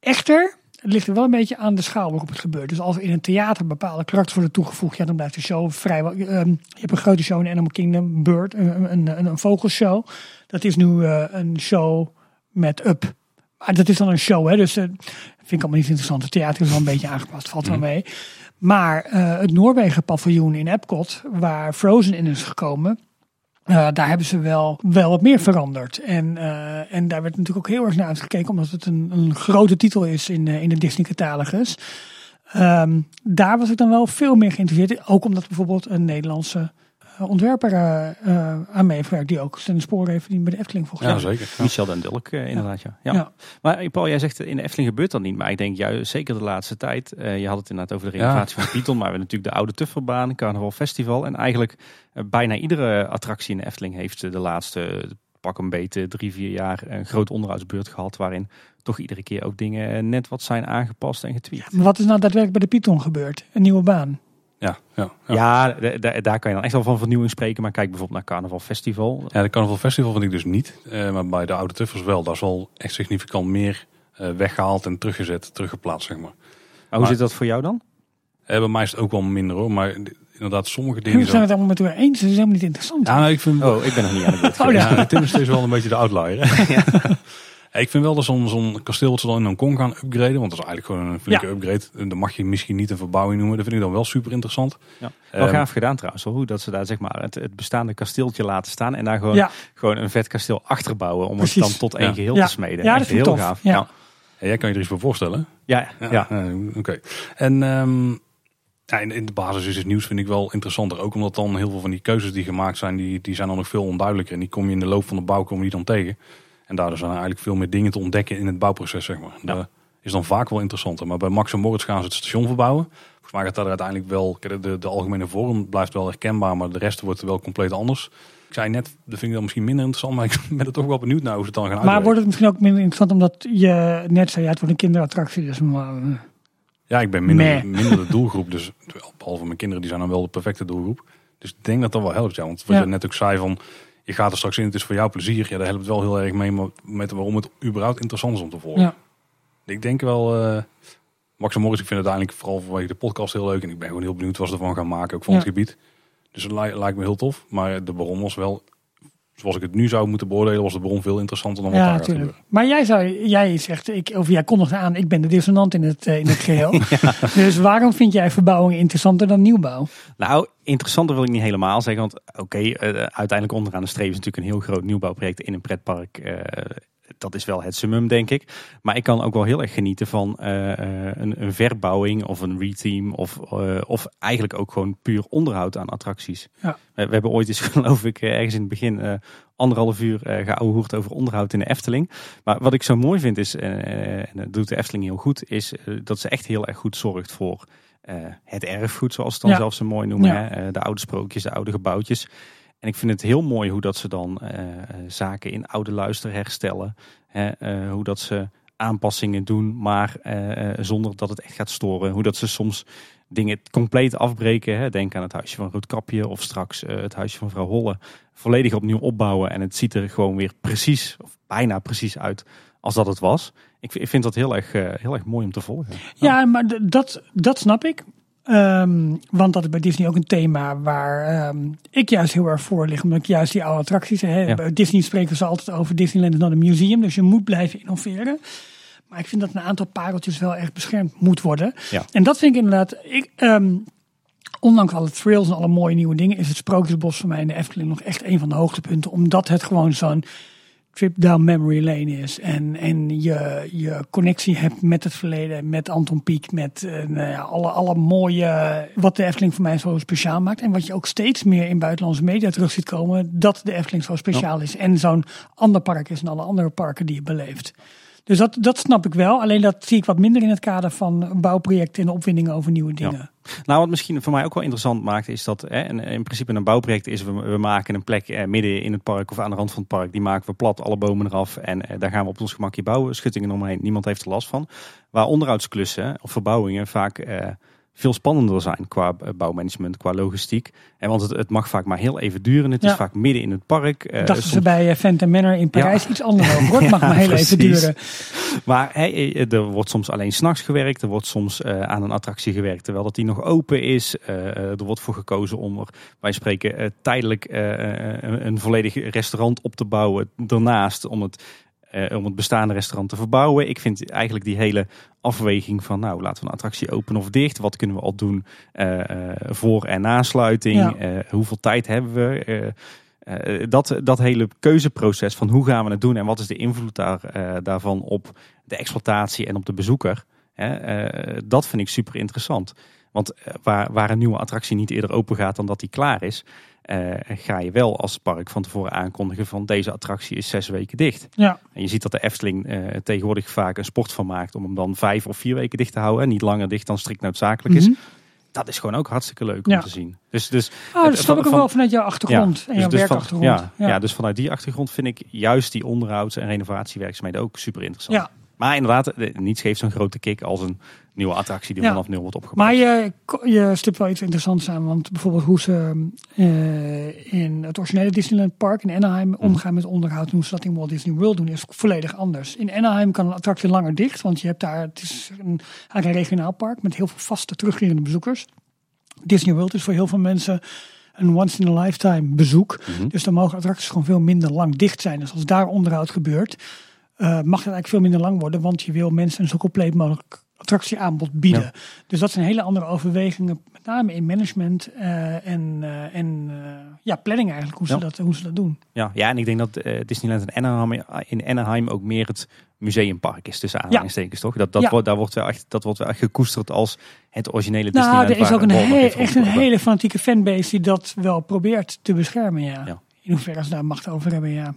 Echter, het ligt er wel een beetje aan de schaal waarop het gebeurt. Dus als in een theater bepaalde karakters worden toegevoegd, ja, dan blijft de show vrijwel. Uh, je hebt een grote show in Animal Kingdom, Bird, een, een, een, een vogelshow. Dat is nu uh, een show met Up. Maar dat is dan een show, hè? Dus uh, vind ik allemaal niet interessant. Het theater is wel een beetje aangepast, valt wel mhm. mee. Maar uh, het Noorwegen paviljoen in Epcot, waar Frozen in is gekomen, uh, daar hebben ze wel, wel wat meer veranderd. En, uh, en daar werd natuurlijk ook heel erg naar uitgekeken, omdat het een, een grote titel is in, uh, in de Disney-catalogus. Um, daar was ik dan wel veel meer geïnteresseerd. Ook omdat bijvoorbeeld een Nederlandse eh, ontwerper uh, aan meewerkt. Die ook zijn spoor heeft verdiend bij de Efteling volgens mij. Ja, zeker. Michel den Dulk inderdaad. Ja. Ja. ja. Maar Paul, jij zegt in de Efteling gebeurt dat niet. Maar ik denk juist zeker de laatste tijd. je had het inderdaad over de renovatie van Python. Maar we hebben natuurlijk de oude Tufferbaan, Carnaval Festival. En eigenlijk bijna iedere attractie in de Efteling heeft de laatste pak een beetje drie, vier jaar een groot onderhoudsbeurt gehad. Waarin toch iedere keer ook dingen net wat zijn aangepast en getweet. Maar wat is nou daadwerkelijk bij de Python gebeurd? Een nieuwe baan? Ja, ja, ja. ja daar kan je dan echt wel van vernieuwing spreken. Maar kijk bijvoorbeeld naar Carnaval Festival. Ja, de Carnaval Festival vind ik dus niet. Uh, maar bij de Oude Tuffers wel. Daar is wel echt significant meer uh, weggehaald en teruggezet, teruggeplaatst, zeg maar. Maar hoe zit dat voor jou dan? Uh, bij mij is het ook wel minder hoor. Maar inderdaad, sommige dingen... We zijn het allemaal met elkaar eens. Het is helemaal niet interessant. Ja, nou, ik vind... Oh, ik ben nog niet aan het oh, ja. Tim is steeds wel een beetje de outlier. ja. Ik vind wel dat zo'n zo'n kasteel wat ze dan in Hongkong gaan upgraden. Want dat is eigenlijk gewoon een flinke upgrade. Dan mag je misschien niet een verbouwing noemen. Dat vind ik dan wel super interessant. Ja. Wel um, gaaf gedaan trouwens. Hoe dat ze daar zeg maar het, het bestaande kasteeltje laten staan. En daar gewoon, gewoon een vet kasteel achterbouwen. Om het dan tot één geheel te smeden. Ja, dat is heel tof. gaaf. Ja. jij kan je er iets voor voorstellen? Ja. ja. Oké. En... Um, ja, in, in, de basis is het nieuws vind ik wel interessanter. Ook omdat dan heel veel van die keuzes die gemaakt zijn, die, die zijn dan nog veel onduidelijker. En die kom je in de loop van de bouw kom je dan tegen. En daardoor zijn er eigenlijk veel meer dingen te ontdekken in het bouwproces, zeg maar. Dat is dan vaak wel interessanter. Maar bij Max en Moritz gaan ze het station verbouwen. Volgens mij gaat dat uiteindelijk wel, de, de algemene vorm blijft wel herkenbaar, maar de rest wordt wel compleet anders. Ik zei net, dat vind ik dan misschien minder interessant, maar ik ben er toch wel benieuwd naar hoe ze het dan gaan uitwerken. Maar wordt het misschien ook minder interessant omdat je net zei, ja, het wordt een kinderattractie. Dus maar, eh, ja, ik ben minder, minder de doelgroep. Dus behalve mijn kinderen, die zijn dan wel de perfecte doelgroep. Dus ik denk dat dat wel helpt. Ja, want wat je net ook zei van, je gaat er straks in, het is voor jouw plezier. Ja, daar helpt het wel heel erg mee met waarom het überhaupt interessant is om te volgen. Ja. Ik denk wel, uh, Max en Morris, ik vind het uiteindelijk vooral vanwege de podcast heel leuk. En ik ben gewoon heel benieuwd wat ze ervan gaan maken, ook van het gebied. Dus het lijkt me heel tof. Maar de Baron was wel zoals ik het nu zou moeten beoordelen, was de bron veel interessanter dan wat ja, daar natuurlijk. Maar jij, zou, jij zegt, ik, of jij kondigt aan, ik ben de dissonant in het, in het geheel. Dus waarom vind jij verbouwing interessanter dan nieuwbouw? Nou, interessanter wil ik niet helemaal zeggen. Want oké, uiteindelijk onderaan de streep is natuurlijk een heel groot nieuwbouwproject in een pretpark dat is wel het summum, denk ik. Maar ik kan ook wel heel erg genieten van uh, een, een, verbouwing of een reteam. Of, uh, of eigenlijk ook gewoon puur onderhoud aan attracties. Ja. We, we, hebben ooit eens, geloof ik, ergens in het begin uh, anderhalf uur uh, geouwehoerd over onderhoud in de Efteling. Maar wat ik zo mooi vind is, en dat doet de Efteling heel goed, is dat ze echt heel erg goed zorgt voor het erfgoed, zoals ze dan zelfs zo mooi noemen. Hè? de oude sprookjes, de oude gebouwtjes. En ik vind het heel mooi hoe dat ze dan uh, zaken in oude luister herstellen. Hè, uh, hoe dat ze aanpassingen doen, maar zonder dat het echt gaat storen. Hoe dat ze soms dingen compleet afbreken. Hè. Denk aan het huisje van Roodkapje of straks het huisje van vrouw Holle. Volledig opnieuw opbouwen en het ziet er gewoon weer precies, of bijna precies uit als dat het was. Ik, ik vind dat heel erg, heel erg mooi om te volgen. Ja, maar dat, dat snap ik. Um, want dat is bij Disney ook een thema waar um, ik juist heel erg voor lig. Omdat ik juist die oude attracties. Bij Disney spreken ze altijd over Disneyland is not een museum. Dus je moet blijven innoveren. Maar ik vind dat een aantal pareltjes wel echt beschermd moet worden. Ja. En dat vind ik inderdaad. Ik, um, ondanks alle thrills en alle mooie nieuwe dingen, is het Sprookjesbos voor mij in de Efteling nog echt een van de hoogtepunten. Omdat het gewoon zo'n trip down memory lane is. En, en je, je connectie hebt met het verleden, met Anton Pieck, met uh, alle, alle mooie, wat de Efteling voor mij zo speciaal maakt. En wat je ook steeds meer in buitenlandse media terug ziet komen, dat de Efteling zo speciaal is. En zo'n ander park is dan alle andere parken die je beleeft. Dus dat, dat snap ik wel. Alleen dat zie ik wat minder in het kader van bouwprojecten en opwindingen over nieuwe dingen. Nou, wat misschien voor mij ook wel interessant maakt, is dat hè, in principe een bouwproject is, we, we maken een plek eh, midden in het park of aan de rand van het park. Die maken we plat, alle bomen eraf. En eh, daar gaan we op ons gemakje bouwen. Schuttingen omheen, niemand heeft er last van. Waar onderhoudsklussen of verbouwingen vaak... Eh, veel spannender zijn qua eh, bouwmanagement, qua logistiek. En want het, het mag vaak maar heel even duren. Het is vaak midden in het park. Uh, Dachten ze bij Phantom Manor in Parijs iets anders over. Het mag maar heel even duren. Maar hey, er wordt soms alleen s'nachts gewerkt. Er wordt soms uh, aan een attractie gewerkt terwijl dat die nog open is. Uh, er wordt voor gekozen om er, wij spreken, tijdelijk een, een volledig restaurant op te bouwen. Daarnaast om het uh, om het bestaande restaurant te verbouwen. Ik vind eigenlijk die hele afweging van, nou, laten we een attractie open of dicht. Wat kunnen we al doen uh, voor- en nasluiting? hoeveel tijd hebben we? dat, dat hele keuzeproces van hoe gaan we het doen en wat is de invloed daar, daarvan op de exploitatie en op de bezoeker. dat vind ik super interessant. Want waar, waar een nieuwe attractie niet eerder open gaat dan dat die klaar is, uh, ga je wel als park van tevoren aankondigen van deze attractie is zes weken dicht. Ja. En je ziet dat de Efteling uh, tegenwoordig vaak een sport van maakt om hem dan vijf of vier weken dicht te houden. En niet langer dicht dan strikt noodzakelijk is. Mhm. Dat is gewoon ook hartstikke leuk om te zien. Dus, dus, oh, dat snap ik ook wel vanuit jouw achtergrond en dus, jouw dus werkachtergrond. ja, ja. dus vanuit die achtergrond vind ik juist die onderhouds- en renovatiewerkzaamheden ook super interessant. Ja. Maar inderdaad, niets geeft zo'n grote kick als een nieuwe attractie die vanaf nul wordt opgebouwd. Maar je, je stipt wel iets interessants aan. Want bijvoorbeeld hoe ze uh, in het originele Disneyland Park in Anaheim mhm. omgaan met onderhoud. En hoe ze dat in Walt Disney World doen is volledig anders. In Anaheim kan een attractie langer dicht. Want je hebt daar, het is een, een regionaal park met heel veel vaste terugkerende bezoekers. Disney World is voor heel veel mensen een once in a lifetime bezoek. Mhm. Dus dan mogen attracties gewoon veel minder lang dicht zijn. Dus als daar onderhoud gebeurt, uh, mag het eigenlijk veel minder lang worden. Want je wil mensen een zo compleet mogelijk attractieaanbod bieden. Dus dat zijn hele andere overwegingen, met name in management uh, en, uh, en uh, ja, planning eigenlijk, hoe ze, dat, hoe ze dat doen. Ja, ja en ik denk dat Disneyland in Anaheim, in Anaheim ook meer het museumpark is, tussen aanhalingstekens, toch? Dat, dat, wordt, daar wordt wel echt, dat wordt wel echt gekoesterd als het originele nou, Disneyland. Nou, er is ook een echt een hele fanatieke fanbase die dat wel probeert te beschermen, ja. In hoeverre ze daar macht over hebben, ja.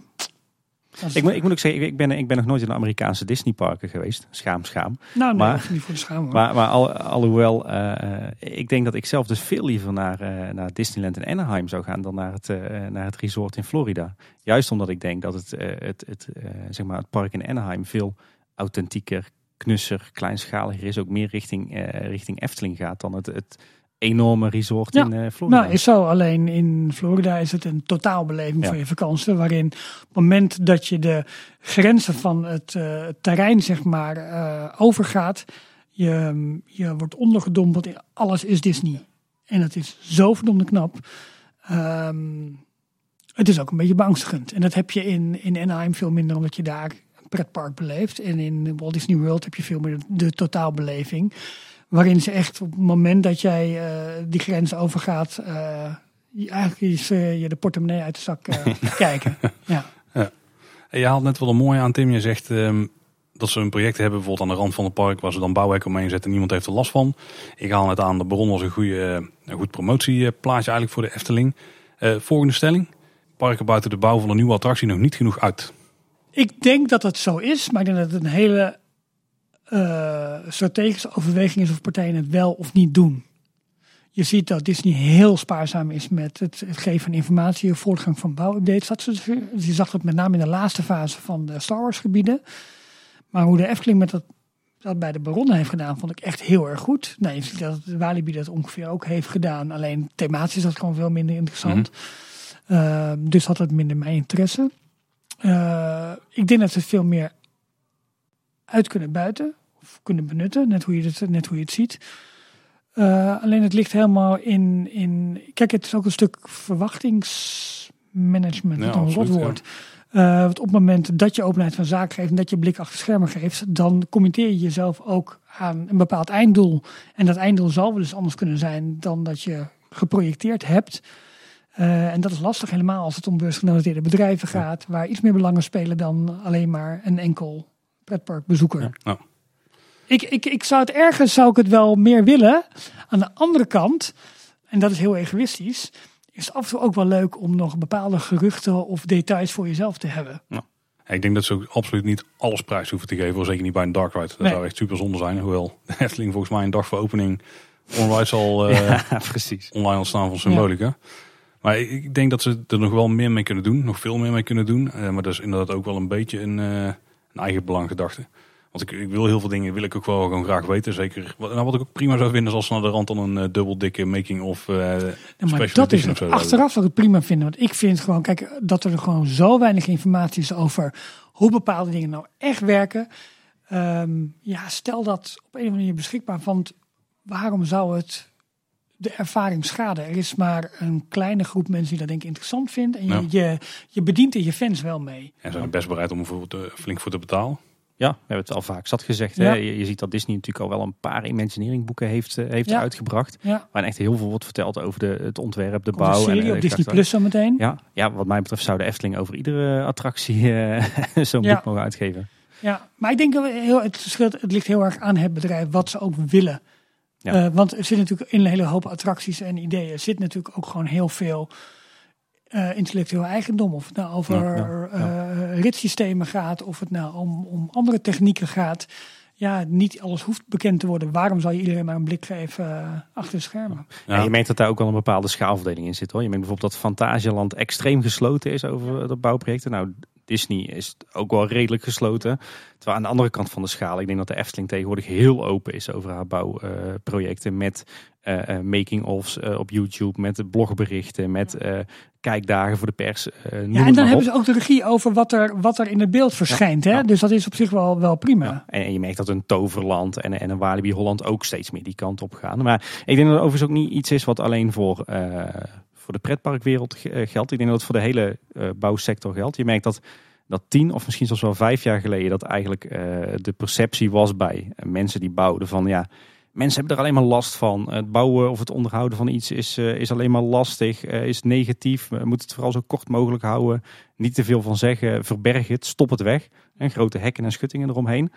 Ik moet, ik moet ook zeggen, ik ben, ik ben nog nooit in de Amerikaanse Disneyparken geweest. Schaam, schaam. Nou, nee, maar, niet voor de schaam. Maar, maar al, alhoewel, uh, ik denk dat ik zelf dus veel liever naar, uh, naar Disneyland in Anaheim zou gaan dan naar het, uh, naar het resort in Florida. Juist omdat ik denk dat het, het, het, zeg maar het park in Anaheim veel authentieker, knusser, kleinschaliger is. Ook meer richting, richting Efteling gaat dan het, het enorme resort in uh, Florida. Nou, is zo. Alleen in Florida is het een totaalbeleving ja. van je vakantie. Waarin op het moment dat je de grenzen van het uh, terrein zeg maar uh, overgaat. Je, je wordt ondergedompeld in alles is Disney. En dat is zo verdomde knap. Um, Het is ook een beetje beangstigend. En dat heb je in, in Anaheim veel minder, omdat je daar een pretpark beleeft. En in Walt Disney World heb je veel meer de, totaalbeleving. Waarin ze echt op het moment dat jij uh, die grens overgaat, uh, eigenlijk is, uh, je de portemonnee uit de zak kijken. Ja. ja. Je haalt net wel een mooie aan, Tim. Je zegt um, dat ze een project hebben, bijvoorbeeld aan de rand van het park, waar ze dan bouwhekken omheen zetten en niemand heeft er last van. Ik haal net aan, de bron was een, goede, een goed promotieplaatje eigenlijk voor de Efteling. volgende stelling parken buiten de bouw van een nieuwe attractie nog niet genoeg uit? Ik denk dat het zo is, maar ik denk dat het een hele uh, strategische overweging is of partijen het wel of niet doen. Je ziet dat Disney heel spaarzaam is met het, geven van informatie, de voortgang van bouwupdates. je zag dat met name in de laatste fase van de Star Wars gebieden. Maar hoe de Efteling met dat, dat bij de baronnen heeft gedaan, vond ik echt heel erg goed. Nou, je ziet dat Walibi dat ongeveer ook heeft gedaan. Alleen thematisch is dat gewoon veel minder interessant. Mhm. Ehm, dus had het minder mijn interesse. Uh, ik denk dat ze veel meer uit kunnen buiten. Of kunnen benutten, net hoe je het, net hoe je het ziet. Uh, alleen het ligt helemaal in, in... Kijk, het is ook een stuk verwachtingsmanagement. Ja, een rotwoord. Ja. Uh, op het moment dat je openheid van zaak geeft en dat je blik achter schermen geeft, dan committeer je jezelf ook aan een bepaald einddoel. En dat einddoel zal wel eens anders kunnen zijn dan dat je geprojecteerd hebt. Uh, en dat is lastig helemaal als het om beursgenoteerde bedrijven gaat, waar iets meer belangen spelen dan alleen maar een enkel pretparkbezoeker. Ja. Ik, ik, ik zou het ergens zou ik het wel meer willen. Aan de andere kant, en dat is heel egoïstisch, is het af en toe ook wel leuk om nog bepaalde geruchten of details voor jezelf te hebben. Ja. Ik denk dat ze ook absoluut niet alles prijs hoeven te geven, zeker niet bij een dark ride. Dat zou echt super zonde zijn. Hoewel de Efteling volgens mij een dag voor opening online zal, uh, ja, precies. online al staan van symbolica. Maar ik denk dat ze er nog wel meer mee kunnen doen. Nog veel meer mee kunnen doen. Uh, maar dat is inderdaad ook wel een beetje een, uh, een eigen belanggedachte. Want ik, ik, wil heel veel dingen, wil ik ook wel gewoon graag weten. Zeker, wat, nou, wat ik ook prima zou vinden is als ze naar de rand dan een uh, dubbel dikke making of uh, maar dat is het. Achteraf zou ik het prima vinden. Want ik vind gewoon, kijk, dat er gewoon zo weinig informatie is over hoe bepaalde dingen nou echt werken. Um, ja, stel dat op een of andere manier beschikbaar. Want waarom zou het de ervaring schade. Er is maar een kleine groep mensen die dat denk ik interessant vindt. En je, je, je, bedient er je fans wel mee. En zijn best bereid om er flink voor te betalen. Ja, we hebben het al vaak zat gezegd. Hè? Je, ziet dat Disney natuurlijk al wel een paar Imagineering boeken heeft, eh, heeft uitgebracht. Ja. Waarin echt heel veel wordt verteld over de, het ontwerp, de bouw. Serie en, op Disney Plus zo meteen. Ja, ja, wat mij betreft zou de Efteling over iedere attractie uh, zo'n boek mogen uitgeven. Ja, maar ik denk heel, het, verschilt, het ligt heel erg aan het bedrijf wat ze ook willen. Uh, want er zit natuurlijk in een hele hoop attracties en ideeën zit natuurlijk ook gewoon heel veel uh, intellectueel eigendom. Of het nou over ja, uh, ritssystemen gaat, of het nou om, om andere technieken gaat. Ja, niet alles hoeft bekend te worden. Waarom zou je iedereen maar een blik geven achter de schermen? Ja. je merkt dat daar ook wel een bepaalde schaalverdeling in zit hoor. Je merkt bijvoorbeeld dat Fantasieland extreem gesloten is over de bouwprojecten. Nou, Disney is ook wel redelijk gesloten. Terwijl aan de andere kant van de schaal, ik denk dat de Efteling tegenwoordig heel open is over haar bouwprojecten. met uh, making-ofs uh, op YouTube, met blogberichten, met kijkdagen voor de pers. ja, en dan hebben ze ook de regie over wat er, wat er in het beeld verschijnt. hè? Dus dat is op zich wel, wel prima. Ja. En, je merkt dat een Toverland en, en een Walibi Holland ook steeds meer die kant op gaan. Maar ik denk dat het overigens ook niet iets is wat alleen voor voor de pretparkwereld eh, geldt. Ik denk dat het voor de hele uh, bouwsector geldt. Je merkt dat, dat tien of misschien zelfs wel vijf jaar geleden dat eigenlijk uh, de perceptie was bij mensen die bouwden van ja, mensen hebben er alleen maar last van. Het bouwen of het onderhouden van iets is, is alleen maar lastig, is negatief. We moeten het vooral zo kort mogelijk houden. Niet te veel van zeggen, verberg het, stop het weg. En grote hekken en schuttingen eromheen.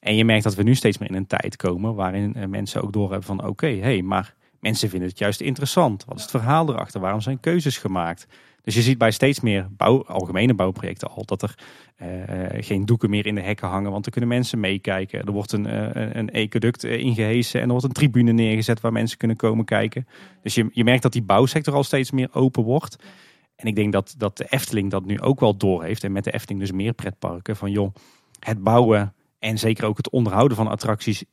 En je merkt dat we nu steeds meer in een tijd komen waarin mensen ook doorhebben van oké, hé, hey, maar Mensen vinden het juist interessant. Wat is het verhaal erachter? Waarom zijn keuzes gemaakt? Dus je ziet bij steeds meer bouw, algemene bouwprojecten al dat er uh, geen doeken meer in de hekken hangen, want dan kunnen mensen meekijken. Er wordt een, uh, een ecoduct ingehezen en er wordt een tribune neergezet waar mensen kunnen komen kijken. Dus je, je merkt dat die bouwsector al steeds meer open wordt. En ik denk dat, dat de Efteling dat nu ook wel door heeft. En met de Efteling dus meer pretparken. Van joh, het bouwen en zeker ook het onderhouden van attracties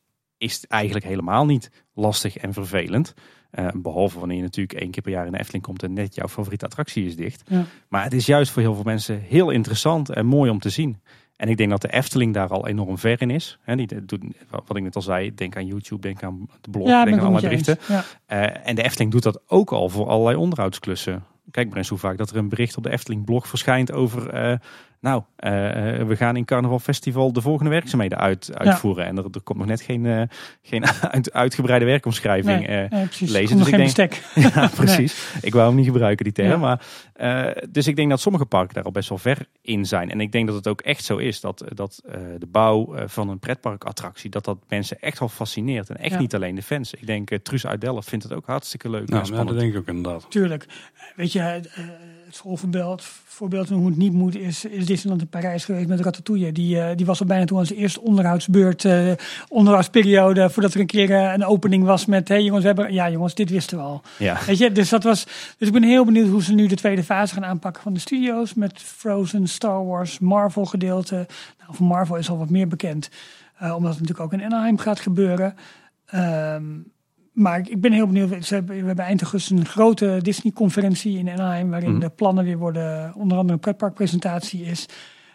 is eigenlijk helemaal niet lastig en vervelend. Uh, behalve wanneer je natuurlijk één keer per jaar in de Efteling komt en net jouw favoriete attractie is dicht. Ja. Maar het is juist voor heel veel mensen heel interessant en mooi om te zien. En ik denk dat de Efteling daar al enorm ver in is. He, die doet, wat ik net al zei, denk aan YouTube, denk aan de blog, denk aan alle berichten. Ja. Uh, en de Efteling doet dat ook al voor allerlei onderhoudsklussen. kijk maar eens hoe vaak dat er een bericht op de Efteling blog verschijnt over nou, eh, eh, we gaan in Carnaval Festival de volgende werkzaamheden uit, uitvoeren. En er, er, komt nog net geen, uh, geen uitgebreide werkomschrijving nee, uh, lezen. Dus ik denk, ja, precies. Ik wou hem niet gebruiken, die term. Maar, dus ik denk dat sommige parken daar al best wel ver in zijn. En ik denk dat het ook echt zo is dat, dat de bouw van een pretparkattractie, dat dat mensen echt wel fascineert. En echt niet alleen de fans. Ik denk, Truus uit Delft vindt het ook hartstikke leuk. Nou, ja, dat denk ik ook inderdaad. Tuurlijk. Weet je, het schoolvoorbeeld voorbeeld van hoe het niet moet is, is Disneyland in Parijs geweest met Ratatouille. Die, uh, die was al bijna toen aan zijn eerste onderhoudsbeurt, uh, onderhoudsperiode, voordat er een keer uh, een opening was met, hé hey, jongens, we hebben, ja jongens, dit wisten we al. Ja. Weet je, dus dat was, dus ik ben heel benieuwd hoe ze nu de tweede fase gaan aanpakken van de studio's met Frozen, Star Wars, Marvel gedeelte. Nou, van Marvel is al wat meer bekend, omdat het natuurlijk ook in Anaheim gaat gebeuren. Um, maar ik ben heel benieuwd. We hebben eind augustus een grote Disney-conferentie in Anaheim. Waarin mhm. de plannen weer worden. Onder andere een pretparkpresentatie is.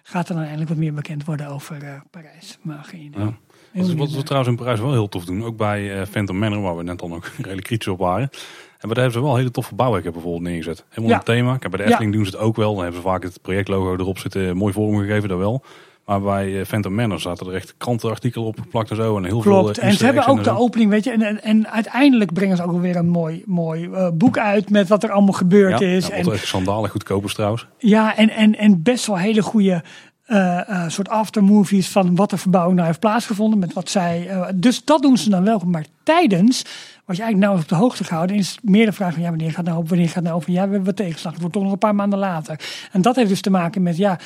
Gaat er dan eindelijk wat meer bekend worden over uh, Parijs. Maar geen idee. Ja. Wat, we trouwens in Parijs wel heel tof doen. Ook bij uh, Phantom Manor, waar we net dan ook redelijk kritisch op waren. En daar hebben ze wel hele toffe bouwwerken bijvoorbeeld neergezet. Helemaal ja. een thema. Kijk, bij de Efteling doen ze het ook wel. Dan hebben ze vaak het projectlogo erop zitten. Mooi vormgegeven, daar wel. Maar bij eh, Phantom Manor zaten er echt krantenartikelen op geplakt en zo. En heel Klopt. veel en ze hebben ook de opening, weet je. En, en, en, uiteindelijk brengen ze ook weer een mooi, mooi uh, boek uit met wat er allemaal gebeurd is. Ja, en echt schandalig trouwens. Ja, en, en, en best wel hele goede uh, soort aftermovies van wat de verbouwing nou heeft plaatsgevonden. Met wat zij, uh, dus dat doen ze dan wel. Maar tijdens wat je eigenlijk nou op de hoogte gehouden is meer de vraag van ja, wanneer gaat nou op, wanneer gaat nou over? Ja, we hebben tegenslag. Het wordt toch nog een paar maanden later. En dat heeft dus te maken met ja,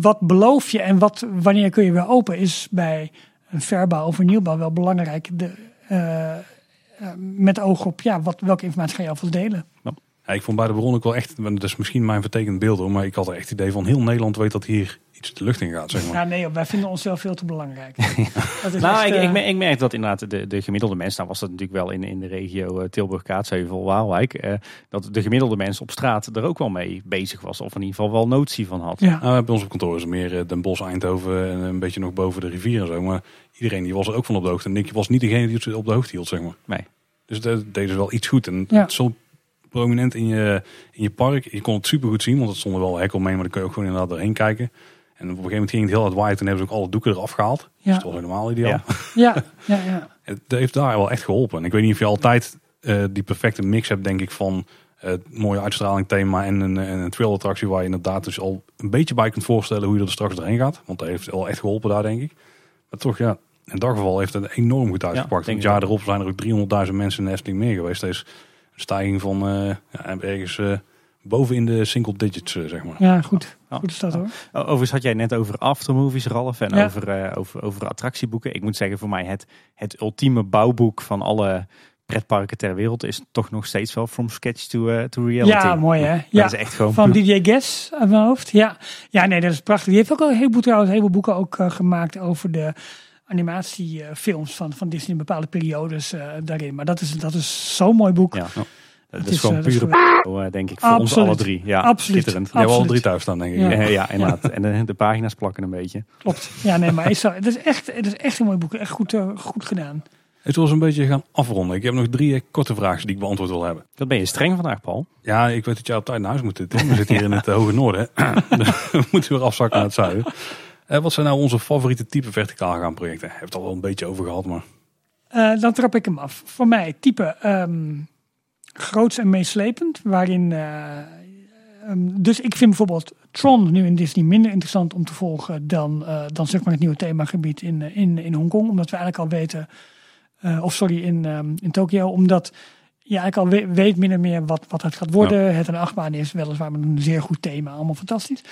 wat beloof je en wat, wanneer kun je weer open? Is bij een verbouw of een nieuwbouw wel belangrijk. De, met oog op ja, wat, welke informatie ga je alvast delen? Ja, ik vond bij de bron ook wel echt, dat is misschien mijn vertekend beeld hoor, maar ik had er echt het idee van heel Nederland weet dat hier iets de lucht in gaat, zeg maar. Ja, nee, wij vinden onszelf veel te belangrijk. dat is nou, ik, ik, eh, ik, merk dat inderdaad de, de gemiddelde mens, nou was dat natuurlijk wel in, in de regio uh, Tilburg, Kaatsheuvel, Waalwijk, uh, dat de gemiddelde mens op straat er ook wel mee bezig was, of in ieder geval wel notie van had. Ja. Nou, bij ons op kantoor is meer uh, Den Bosch, Eindhoven en een beetje nog boven de rivier en zo, maar iedereen die was er ook van op de hoogte. En ik was niet degene die het op de hoogte hield, zeg maar. Nee. Dus dat deed dus wel iets goed. En ja. zo prominent in je, in je park. Je kon het super goed zien, want het stond er wel hek mee, maar dan kun je ook gewoon inderdaad doorheen kijken. En op een gegeven moment ging het heel hard waaien. Toen hebben ze ook alle doeken eraf gehaald. Ja. Dat is toch helemaal ideaal. Ja, ja, ja, ja. Het heeft daar wel echt geholpen. En ik weet niet of je altijd uh, die perfecte mix hebt, denk ik, van uh, mooie uitstraling thema en een, en een trail attractie waar je inderdaad dus al een beetje bij kunt voorstellen hoe je er straks doorheen gaat. Want dat heeft wel echt geholpen daar, denk ik. Maar toch, ja, in dat geval heeft het enorm goed uitgepakt. Ja, het jaar erop zijn er ook 300.000 mensen in de Efteling meer geweest. Dat een stijging van uh, ja, ergens boven in de single digits, eh, zeg maar. Ja, goed. Goed is dat hoor. Overigens had jij net over aftermovies, Ralf, en over, uh, over, over attractieboeken. Ik moet zeggen, voor mij het, het ultieme bouwboek van alle pretparken ter wereld is toch nog steeds wel From Sketch to, uh, to Reality. Ja, mooi hè? Ja. Dat is echt gewoon Van DJ Guess uit mijn hoofd. Ja. ja, nee, dat is prachtig. Die heeft ook al een heleboel, trouwens, een heleboel boeken ook uh, gemaakt over de animatiefilms van, van Disney in bepaalde periodes uh, daarin. Maar dat is, dat is zo'n mooi boek. Ja. Dat is, is gewoon pure p***, denk ik, voor ons alle drie. Ja, absoluut. Schitterend. Wel drie thuis staan, denk ik. Ja, ja inderdaad. En de, de, pagina's plakken een beetje. Klopt. Ja, nee, maar is, het, is echt, het is echt een mooi boek. Echt goed, uh, goed gedaan. Het was een beetje gaan afronden. Ik heb nog drie korte vragen die ik beantwoord wil hebben. Dat ben je streng vandaag, Paul. Ja, ik weet dat jij op tijd naar huis moet. We zitten hier in het uh, hoge noorden. we moeten weer afzakken naar het zuiden. Wat zijn nou onze favoriete type verticaal gaan projecten? Heb het al wel een beetje over gehad, maar... dan trap ik hem af. Voor mij type... Um groots en meeslepend. Waarin, uh, um, dus ik vind bijvoorbeeld Tron nu in Disney minder interessant om te volgen dan, dan zeg maar het nieuwe themagebied in, in, in Hongkong. Omdat we eigenlijk al weten, of sorry, in, um, in Tokio. Omdat je eigenlijk al we, weet minder meer wat, wat het gaat worden. Ja. Het een achtbaan is weliswaar met een zeer goed thema. Allemaal fantastisch.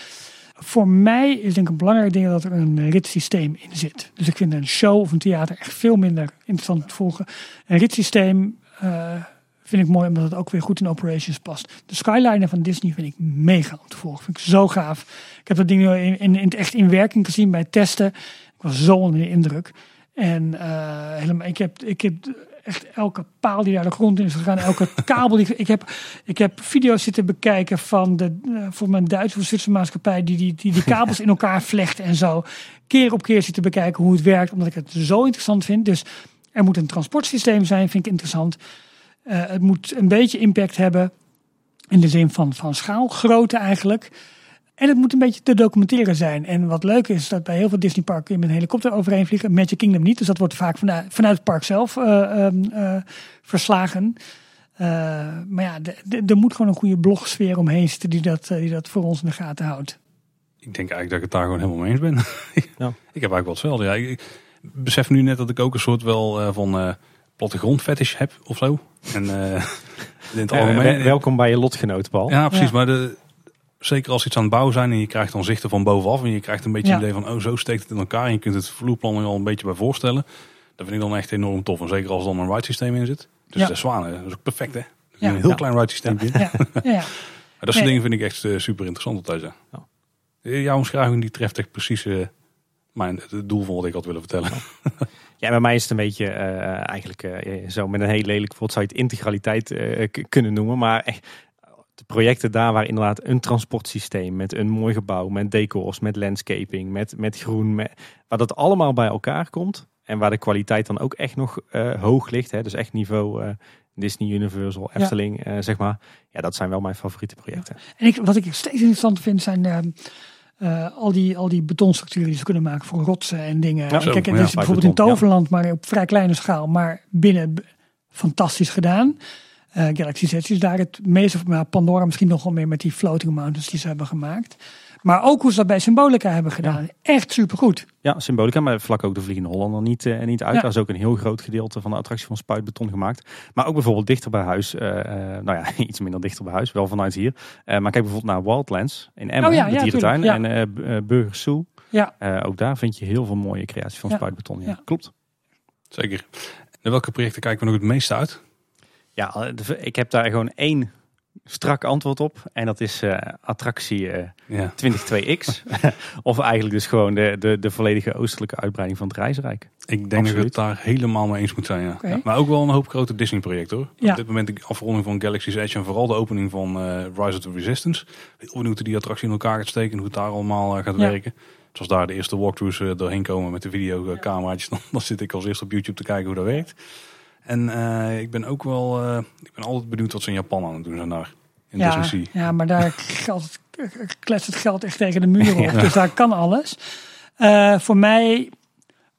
Voor mij is denk ik een belangrijk ding dat er een ritssysteem in zit. Dus ik vind een show of een theater echt veel minder interessant te volgen. Een ritssysteem Vind ik mooi omdat het ook weer goed in operations past. De Skyliner van Disney vind ik mega om te volgen. Vind ik zo gaaf. Ik heb dat ding in, in, in echt in werking gezien bij testen. Ik was zo onder de indruk. En uh, helemaal, ik heb, ik heb echt elke paal die daar de grond in is gegaan, elke kabel. Die, ik, heb, ik heb video's zitten bekijken van de, uh, voor mijn Duitse of Zwitserse maatschappij, die die, die die kabels in elkaar vlechten en zo. Keer op keer zitten bekijken hoe het werkt, omdat ik het zo interessant vind. Dus er moet een transportsysteem zijn, vind ik interessant. Uh, het moet een beetje impact hebben. In de zin van, van schaalgrootte eigenlijk. En het moet een beetje te documenteren zijn. En wat leuk is, dat bij heel veel Disney parken je met een helikopter overheen vliegen. Magic Kingdom niet, dus dat wordt vaak vanuit, vanuit het park zelf uh, uh, verslagen. Uh, maar ja, er moet gewoon een goede blogsfeer omheen zitten die dat, die dat voor ons in de gaten houdt. Ik denk eigenlijk dat ik het daar gewoon helemaal mee eens ben. ja. Ik heb eigenlijk wel hetzelfde. Ja, ik, besef nu net dat ik ook een soort wel van plattegrondfetish heb of zo. En in het algemeen. welkom bij je lotgenoot, Paul. Ja, precies. Maar de, zeker als iets aan het bouwen zijn en je krijgt dan zichten van bovenaf en je krijgt een beetje ja. idee van, oh zo steekt het in elkaar en je kunt het vloerplan al een beetje bij voorstellen. Dat vind ik dan echt enorm tof. En zeker als er dan een ride systeem in zit. Dus de zwanen, dat is ook perfect hè. Een heel klein ride systeem. Ja. ja. dat soort dingen vind ik echt uh, super interessant altijd. Ja. Eh, jouw omschrijving die treft echt precies uh, mijn, het doel van wat ik had willen vertellen. Ja, bij mij is het een beetje uh, eigenlijk zo met een heel lelijk woord zou je het integraliteit kunnen noemen. Maar echt, de projecten daar waar inderdaad een transportsysteem met een mooi gebouw, met decors, met landscaping, met, met groen, met, waar dat allemaal bij elkaar komt. En waar de kwaliteit dan ook echt nog uh, hoog ligt. Hè, dus echt niveau uh, Disney, Universal, Efteling, ja. uh, zeg maar. Ja, dat zijn wel mijn favoriete projecten. En ik, wat ik steeds interessant vind zijn al, die, al die betonstructuren die ze kunnen maken voor rotsen en dingen. Ja, Kijk, het is bijvoorbeeld in Toverland, maar op vrij kleine schaal, maar binnen fantastisch gedaan. Uh, Galaxy Z is daar het meeste van. Pandora misschien nog wel meer met die floating mountains die ze hebben gemaakt. Maar ook hoe ze dat bij Symbolica hebben gedaan. Echt supergoed. Ja, Symbolica, maar vlak ook de Vliegende Hollander niet, uh, niet uit. Ja. Daar is ook een heel groot gedeelte van de attractie van spuitbeton gemaakt. Maar ook bijvoorbeeld dichter bij huis. Uh, nou ja, iets minder dichter bij huis, wel vanuit hier. maar kijk bijvoorbeeld naar Wildlands in Emmen, oh, ja, de dierentuin. Ja. En Burger Zoo. Ja. ook daar vind je heel veel mooie creaties van spuitbeton. Ja. Klopt. Zeker. En welke projecten kijken we nog het meeste uit? Ja, ik heb daar gewoon één strak antwoord op. En dat is uh, attractie uh, ja. 22X. of eigenlijk dus gewoon de, de, de volledige oostelijke uitbreiding van het reisrijk. Ik denk dat ik het daar helemaal mee eens moet zijn. Ja. ja. Maar ook wel een hoop grote Disney projecten hoor. Ja. Op dit moment de afronding van Galaxy's Edge en vooral de opening van uh, Rise of the Resistance. Heel benieuwd hoe die attractie in elkaar gaat steken en hoe het daar allemaal gaat werken. Zoals daar de eerste walkthroughs doorheen komen met de videocameraatjes. Dan, dan zit ik als eerste op YouTube te kijken hoe dat werkt. En uh, ik ben ook wel, uh, ik ben altijd benieuwd wat ze in Japan aan het doen zijn daar. In ja, Disney ja, maar daar geldt, kletst het geld echt tegen de muur op. ja. Dus daar kan alles. Uh, voor mij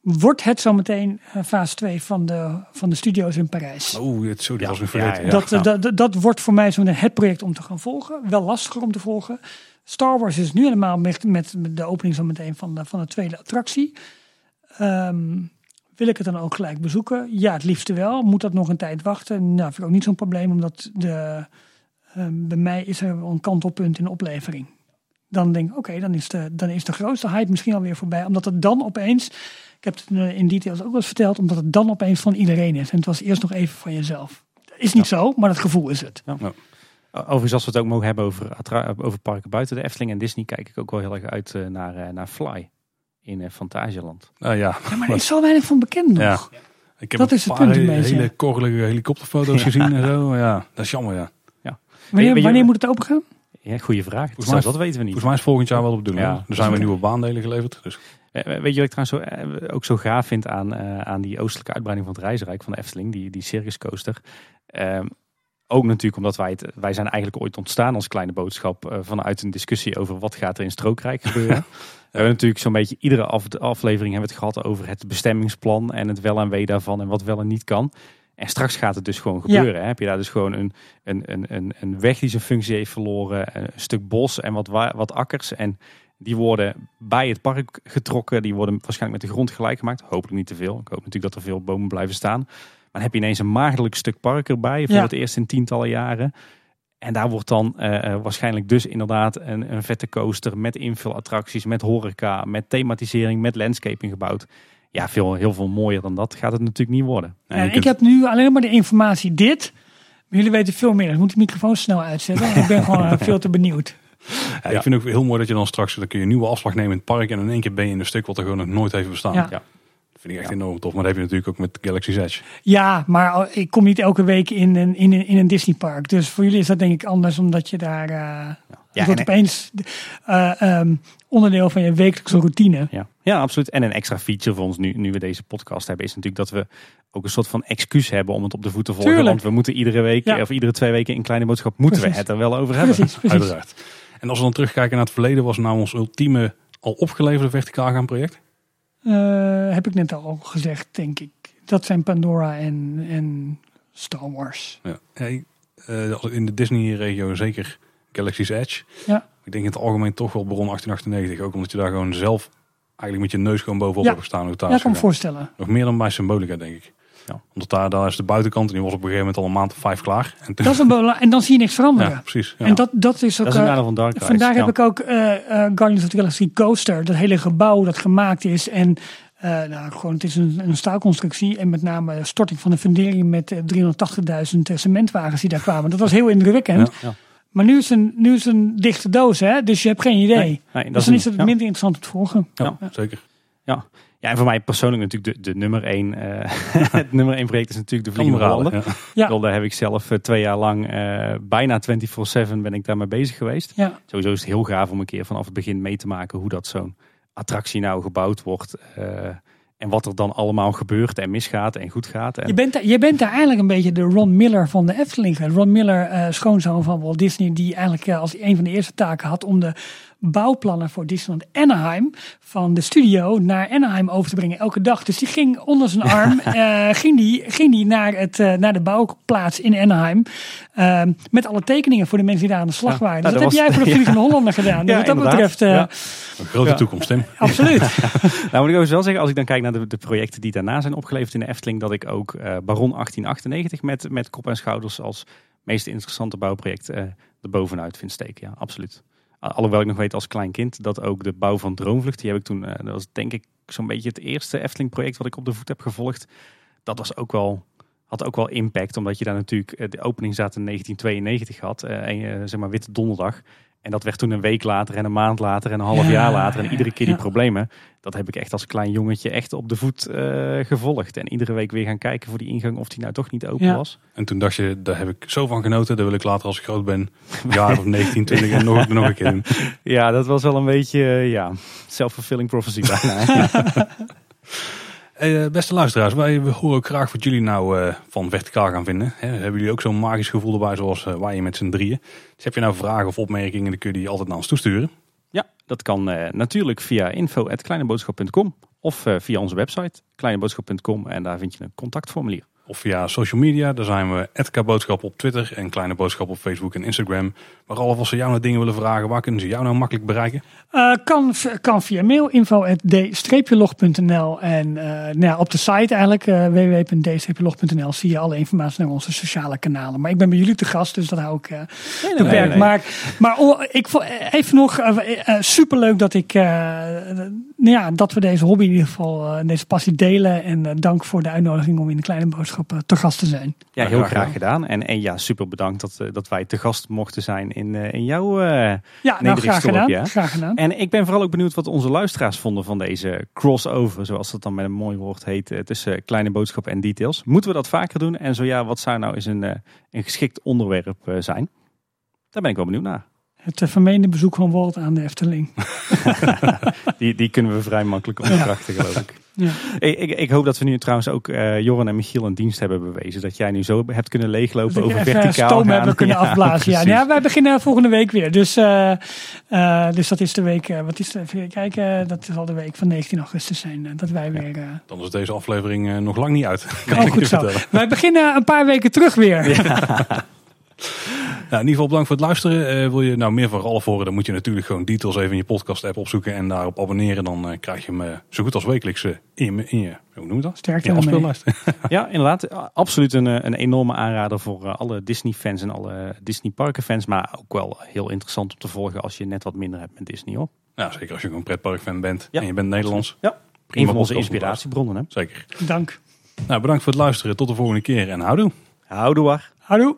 wordt het zometeen fase 2 van de, van de studio's in Parijs. Oh, het, zo, die was ik vergeten. Ja, dat, dat, dat, wordt voor mij zo'n het project om te gaan volgen. Wel lastiger om te volgen. Star Wars is nu helemaal met, met de opening zometeen van de, van de tweede attractie. Um, wil ik het dan ook gelijk bezoeken? Ja, het liefste wel. Moet dat nog een tijd wachten? Nou, vind ik ook niet zo'n probleem, omdat de, uh, bij mij is er een kantelpunt in de oplevering. Dan denk ik, oké, dan, is de, dan is de grootste hype misschien alweer voorbij. Omdat het dan opeens, ik heb het eh, in details ook wel eens verteld, omdat het dan opeens van iedereen is. En het was eerst nog even van jezelf. Is niet zo, maar het gevoel is het. Ja. Overigens, als we het ook mogen hebben over, over parken buiten de Efteling en Disney, kijk ik ook wel heel erg uit uh, naar, uh, naar Fly in uh, Fantasieland. Uh, ja. ja, maar er is zo weinig van bekend nog. Ja. Ik heb dat is het punt een hele, hele korrelige helikopterfoto's gezien en zo. Ja, dat is jammer, ja. ja. Wanneer, wanneer moet het open gaan? Ja, goede vraag. Volgens mij, dat weten we niet. Volgens mij is volgend jaar wel op de doen. Ja, er zijn weer nieuwe baandelen geleverd. Dus. Weet je wat ik trouwens zo, eh, ook zo gaaf vind aan, uh, aan die oostelijke uitbreiding van het reisrijk van de Efteling, die, die circus coaster. Um, ook natuurlijk omdat wij het, wij zijn eigenlijk ooit ontstaan als kleine boodschap uh, vanuit een discussie over wat gaat er in Strookrijk gebeuren. We hebben natuurlijk zo'n beetje iedere aflevering hebben we het gehad over het bestemmingsplan en het wel en wee daarvan en wat wel en niet kan. En straks gaat het dus gewoon gebeuren. Hè? Heb je daar dus gewoon een, een, een, een weg die zijn functie heeft verloren, een stuk bos en wat, wat akkers. En die worden bij het park getrokken. Die worden waarschijnlijk met de grond gelijk gemaakt. Hopelijk niet te veel. Ik hoop natuurlijk dat er veel bomen blijven staan. Maar dan heb je ineens een maagdelijk stuk park erbij. Voor het eerst in tientallen jaren. En daar wordt dan uh, waarschijnlijk dus inderdaad een, een vette coaster met invulattracties, met horeca, met thematisering, met landscaping gebouwd. Ja, veel, heel veel mooier dan dat gaat het natuurlijk niet worden. Nee, ik heb nu alleen maar de informatie dit. Maar jullie weten veel meer. Ik moet de microfoon snel uitzetten. ik ben gewoon eh, veel te benieuwd. Ja, ik vind ook heel mooi dat je dan straks dan kun je een nieuwe afslag nemen in het park en in één keer ben je in een stuk wat er gewoon nog nooit heeft bestaan. Ja. Vind ik echt enorm tof. Maar dat heb je natuurlijk ook met Galaxy's Edge. Ja, maar ik kom niet elke week in een, in een, in een Disneypark. Dus voor jullie is dat denk ik anders, omdat je daar... Uh, ja, wordt opeens uh, um, onderdeel van je wekelijkse routine. Ja. ja, absoluut. En een extra feature voor ons nu, nu we deze podcast hebben, is natuurlijk dat we ook een soort van excuus hebben om het op de voet te volgen. Tuurlijk. Want we moeten iedere week of iedere twee weken in kleine boodschap moeten we het er wel over hebben. Precies, precies. Uiteraard. En als we dan terugkijken naar het verleden, was nou ons ultieme al opgeleverde verticaal gaan project? Uh, heb ik net al gezegd, denk ik. Dat zijn Pandora en, en Star Wars. Ja. Hey, uh, in de Disney-regio zeker Galaxy's Edge. Ja. Ik denk in het algemeen toch wel bron 1898. Ook omdat je daar gewoon zelf eigenlijk met je neus gewoon bovenop ja. hebt staan. Ja, ik kan me voorstellen. Nog meer dan bij Symbolica, denk ik. Ja. Omdat daar, daar is de buitenkant en die was op een gegeven moment al een maand of vijf klaar. En, dat is een en dan zie je niks veranderen. Ja, precies. Ja. En dat, dat is ook... Dat is een van Dark Vandaag heb ik ook uh, uh, Guardians of the Galaxy Coaster. Dat hele gebouw dat gemaakt is. En uh, nou, gewoon, het is een, een staalconstructie. En met name storting van de fundering met 380.000 cementwagens die daar kwamen. Dat was heel indrukwekkend. Ja. Maar nu is, een, nu is een dichte doos, hè? dus je hebt geen idee. Nee, nee, dus dan is het minder interessant om te volgen. Ja, zeker. Ja. Ja, en voor mij persoonlijk natuurlijk de, de nummer één. Uh, het nummer één project is natuurlijk de Vliegende Hollander. Ja. ja. Daar heb ik zelf uh, twee jaar lang, uh, bijna 24-7 ben ik daarmee bezig geweest. Ja. Sowieso is het heel gaaf om een keer vanaf het begin mee te maken hoe dat zo'n attractie nou gebouwd wordt. En wat er dan allemaal gebeurt en misgaat en goed gaat. En... Je, bent, je bent daar eigenlijk een beetje de Ron Miller van de Efteling. Ron Miller, uh, schoonzoon van Walt Disney, die eigenlijk uh, als een van de eerste taken had om de bouwplannen voor Disneyland Anaheim van de studio naar Anaheim over te brengen elke dag. Dus die ging onder zijn arm, uh, ging, die, ging die naar, het, uh, naar de bouwplaats in Anaheim. Uh, met alle tekeningen voor de mensen die daar aan de slag waren. Dus dat, heb jij voor de Vliegende Hollander gedaan. Dus wat dat betreft... Een grote toekomst, Tim. Absoluut. nou moet ik ook wel zeggen, als ik dan kijk naar de, de projecten die daarna zijn opgeleverd in de Efteling, dat ik ook Baron 1898 met, met kop en schouders als meest interessante bouwproject er bovenuit vind steken. Ja, absoluut. Alhoewel ik nog weet als klein kind dat ook de bouw van Droomvlucht, die heb ik toen, eh, dat was denk ik zo'n beetje het eerste Efteling project wat ik op de voet heb gevolgd. Dat was ook wel, had ook wel impact, omdat je daar natuurlijk, eh, de opening zat in 1992 had, en, zeg maar Witte Donderdag. En dat werd toen een week later en een maand later en een half jaar later. En iedere keer die problemen, dat heb ik echt als klein jongetje echt op de voet uh, gevolgd. En iedere week weer gaan kijken voor die ingang of die nou toch niet open was. En toen dacht je, daar heb ik zo van genoten. Daar wil ik later als ik groot ben, een jaar of 19, 20 en nog, nog een keer doen. Ja, dat was wel een beetje, uh, ja, self-fulfilling prophecy bijna. Hey, eh, beste luisteraars, wij horen graag wat jullie nou uh, van verticaal gaan vinden. He, hebben jullie ook zo'n magisch gevoel erbij zoals uh, wij met z'n drieën? Dus heb je nou vragen of opmerkingen, dan kun je die altijd naar ons toesturen. Ja, dat kan natuurlijk via info.kleineboodschap.com of via onze website kleineboodschap.com en daar vind je een contactformulier. Of via social media, daar zijn we Boodschap op Twitter en Kleine Boodschap op Facebook en Instagram. Maar Ralf, als ze jou nou dingen willen vragen, waar kunnen ze jou nou makkelijk bereiken? Uh, kan, kan via mail info.d-log.nl en uh, nou ja, op de site eigenlijk uh, www.d-log.nl zie je alle informatie naar onze sociale kanalen. Maar ik ben bij jullie te gast, dus dat hou ik uh, nee, beperkt. Nee, nee. Maar, maar oh, ik vond even nog superleuk dat ik nou ja, dat we deze hobby in ieder geval, deze passie delen. En dank voor de uitnodiging om in de Kleine Boodschap te gast te zijn. Ja, heel graag, gedaan. En, en ja, super bedankt dat, eh, dat wij te gast mochten zijn in, eh, in jouw uh, ja, nou, graag gedaan, ja. graag gedaan. En ik ben vooral ook benieuwd wat onze luisteraars vonden van deze crossover, zoals dat dan met een mooi woord heet, tussen kleine boodschap en details. Moeten we dat vaker doen? En zo ja, wat zou nou eens een, een geschikt onderwerp zijn? Daar ben ik wel benieuwd naar. Het vermeende bezoek van Walt aan de Efteling. die, die kunnen we vrij makkelijk ontkrachten, ja. geloof ik. Ja. Ik, ik, ik, hoop dat we nu trouwens ook uh, Joran en Michiel een dienst hebben bewezen. Dat jij nu zo hebt kunnen leeglopen over verticaal stoom hebben kunnen ja, afblazen. Ja, ja, wij beginnen volgende week weer. Dus, uh, uh, dus dat is de week, wat is even kijken, dat zal de week van 19 augustus zijn. dat wij weer... Dan is deze aflevering nog lang niet uit. Kan oh, goed zo. Wij beginnen een paar weken terug weer. Nou, in ieder geval bedankt voor het luisteren. Uh, wil je nou meer van Ralf horen, dan moet je natuurlijk gewoon Details even in je podcast app opzoeken en daarop abonneren. Dan uh, krijg je hem uh, zo goed als wekelijks in, je, in je, hoe noem je dat? Sterkte in afspeellijst. ja, inderdaad. Absoluut een, een enorme aanrader voor alle Disney fans en alle Disney parken fans. Maar ook wel heel interessant om te volgen als je net wat minder hebt met Disney hoor. Ja, zeker als je een pretpark fan bent en je bent Nederlands. Ja, prima een van onze inspiratiebronnen. Hè? Zeker. Dank. Nou, bedankt voor het luisteren. Tot de volgende keer en houdoe. Houdoe. Houdoe.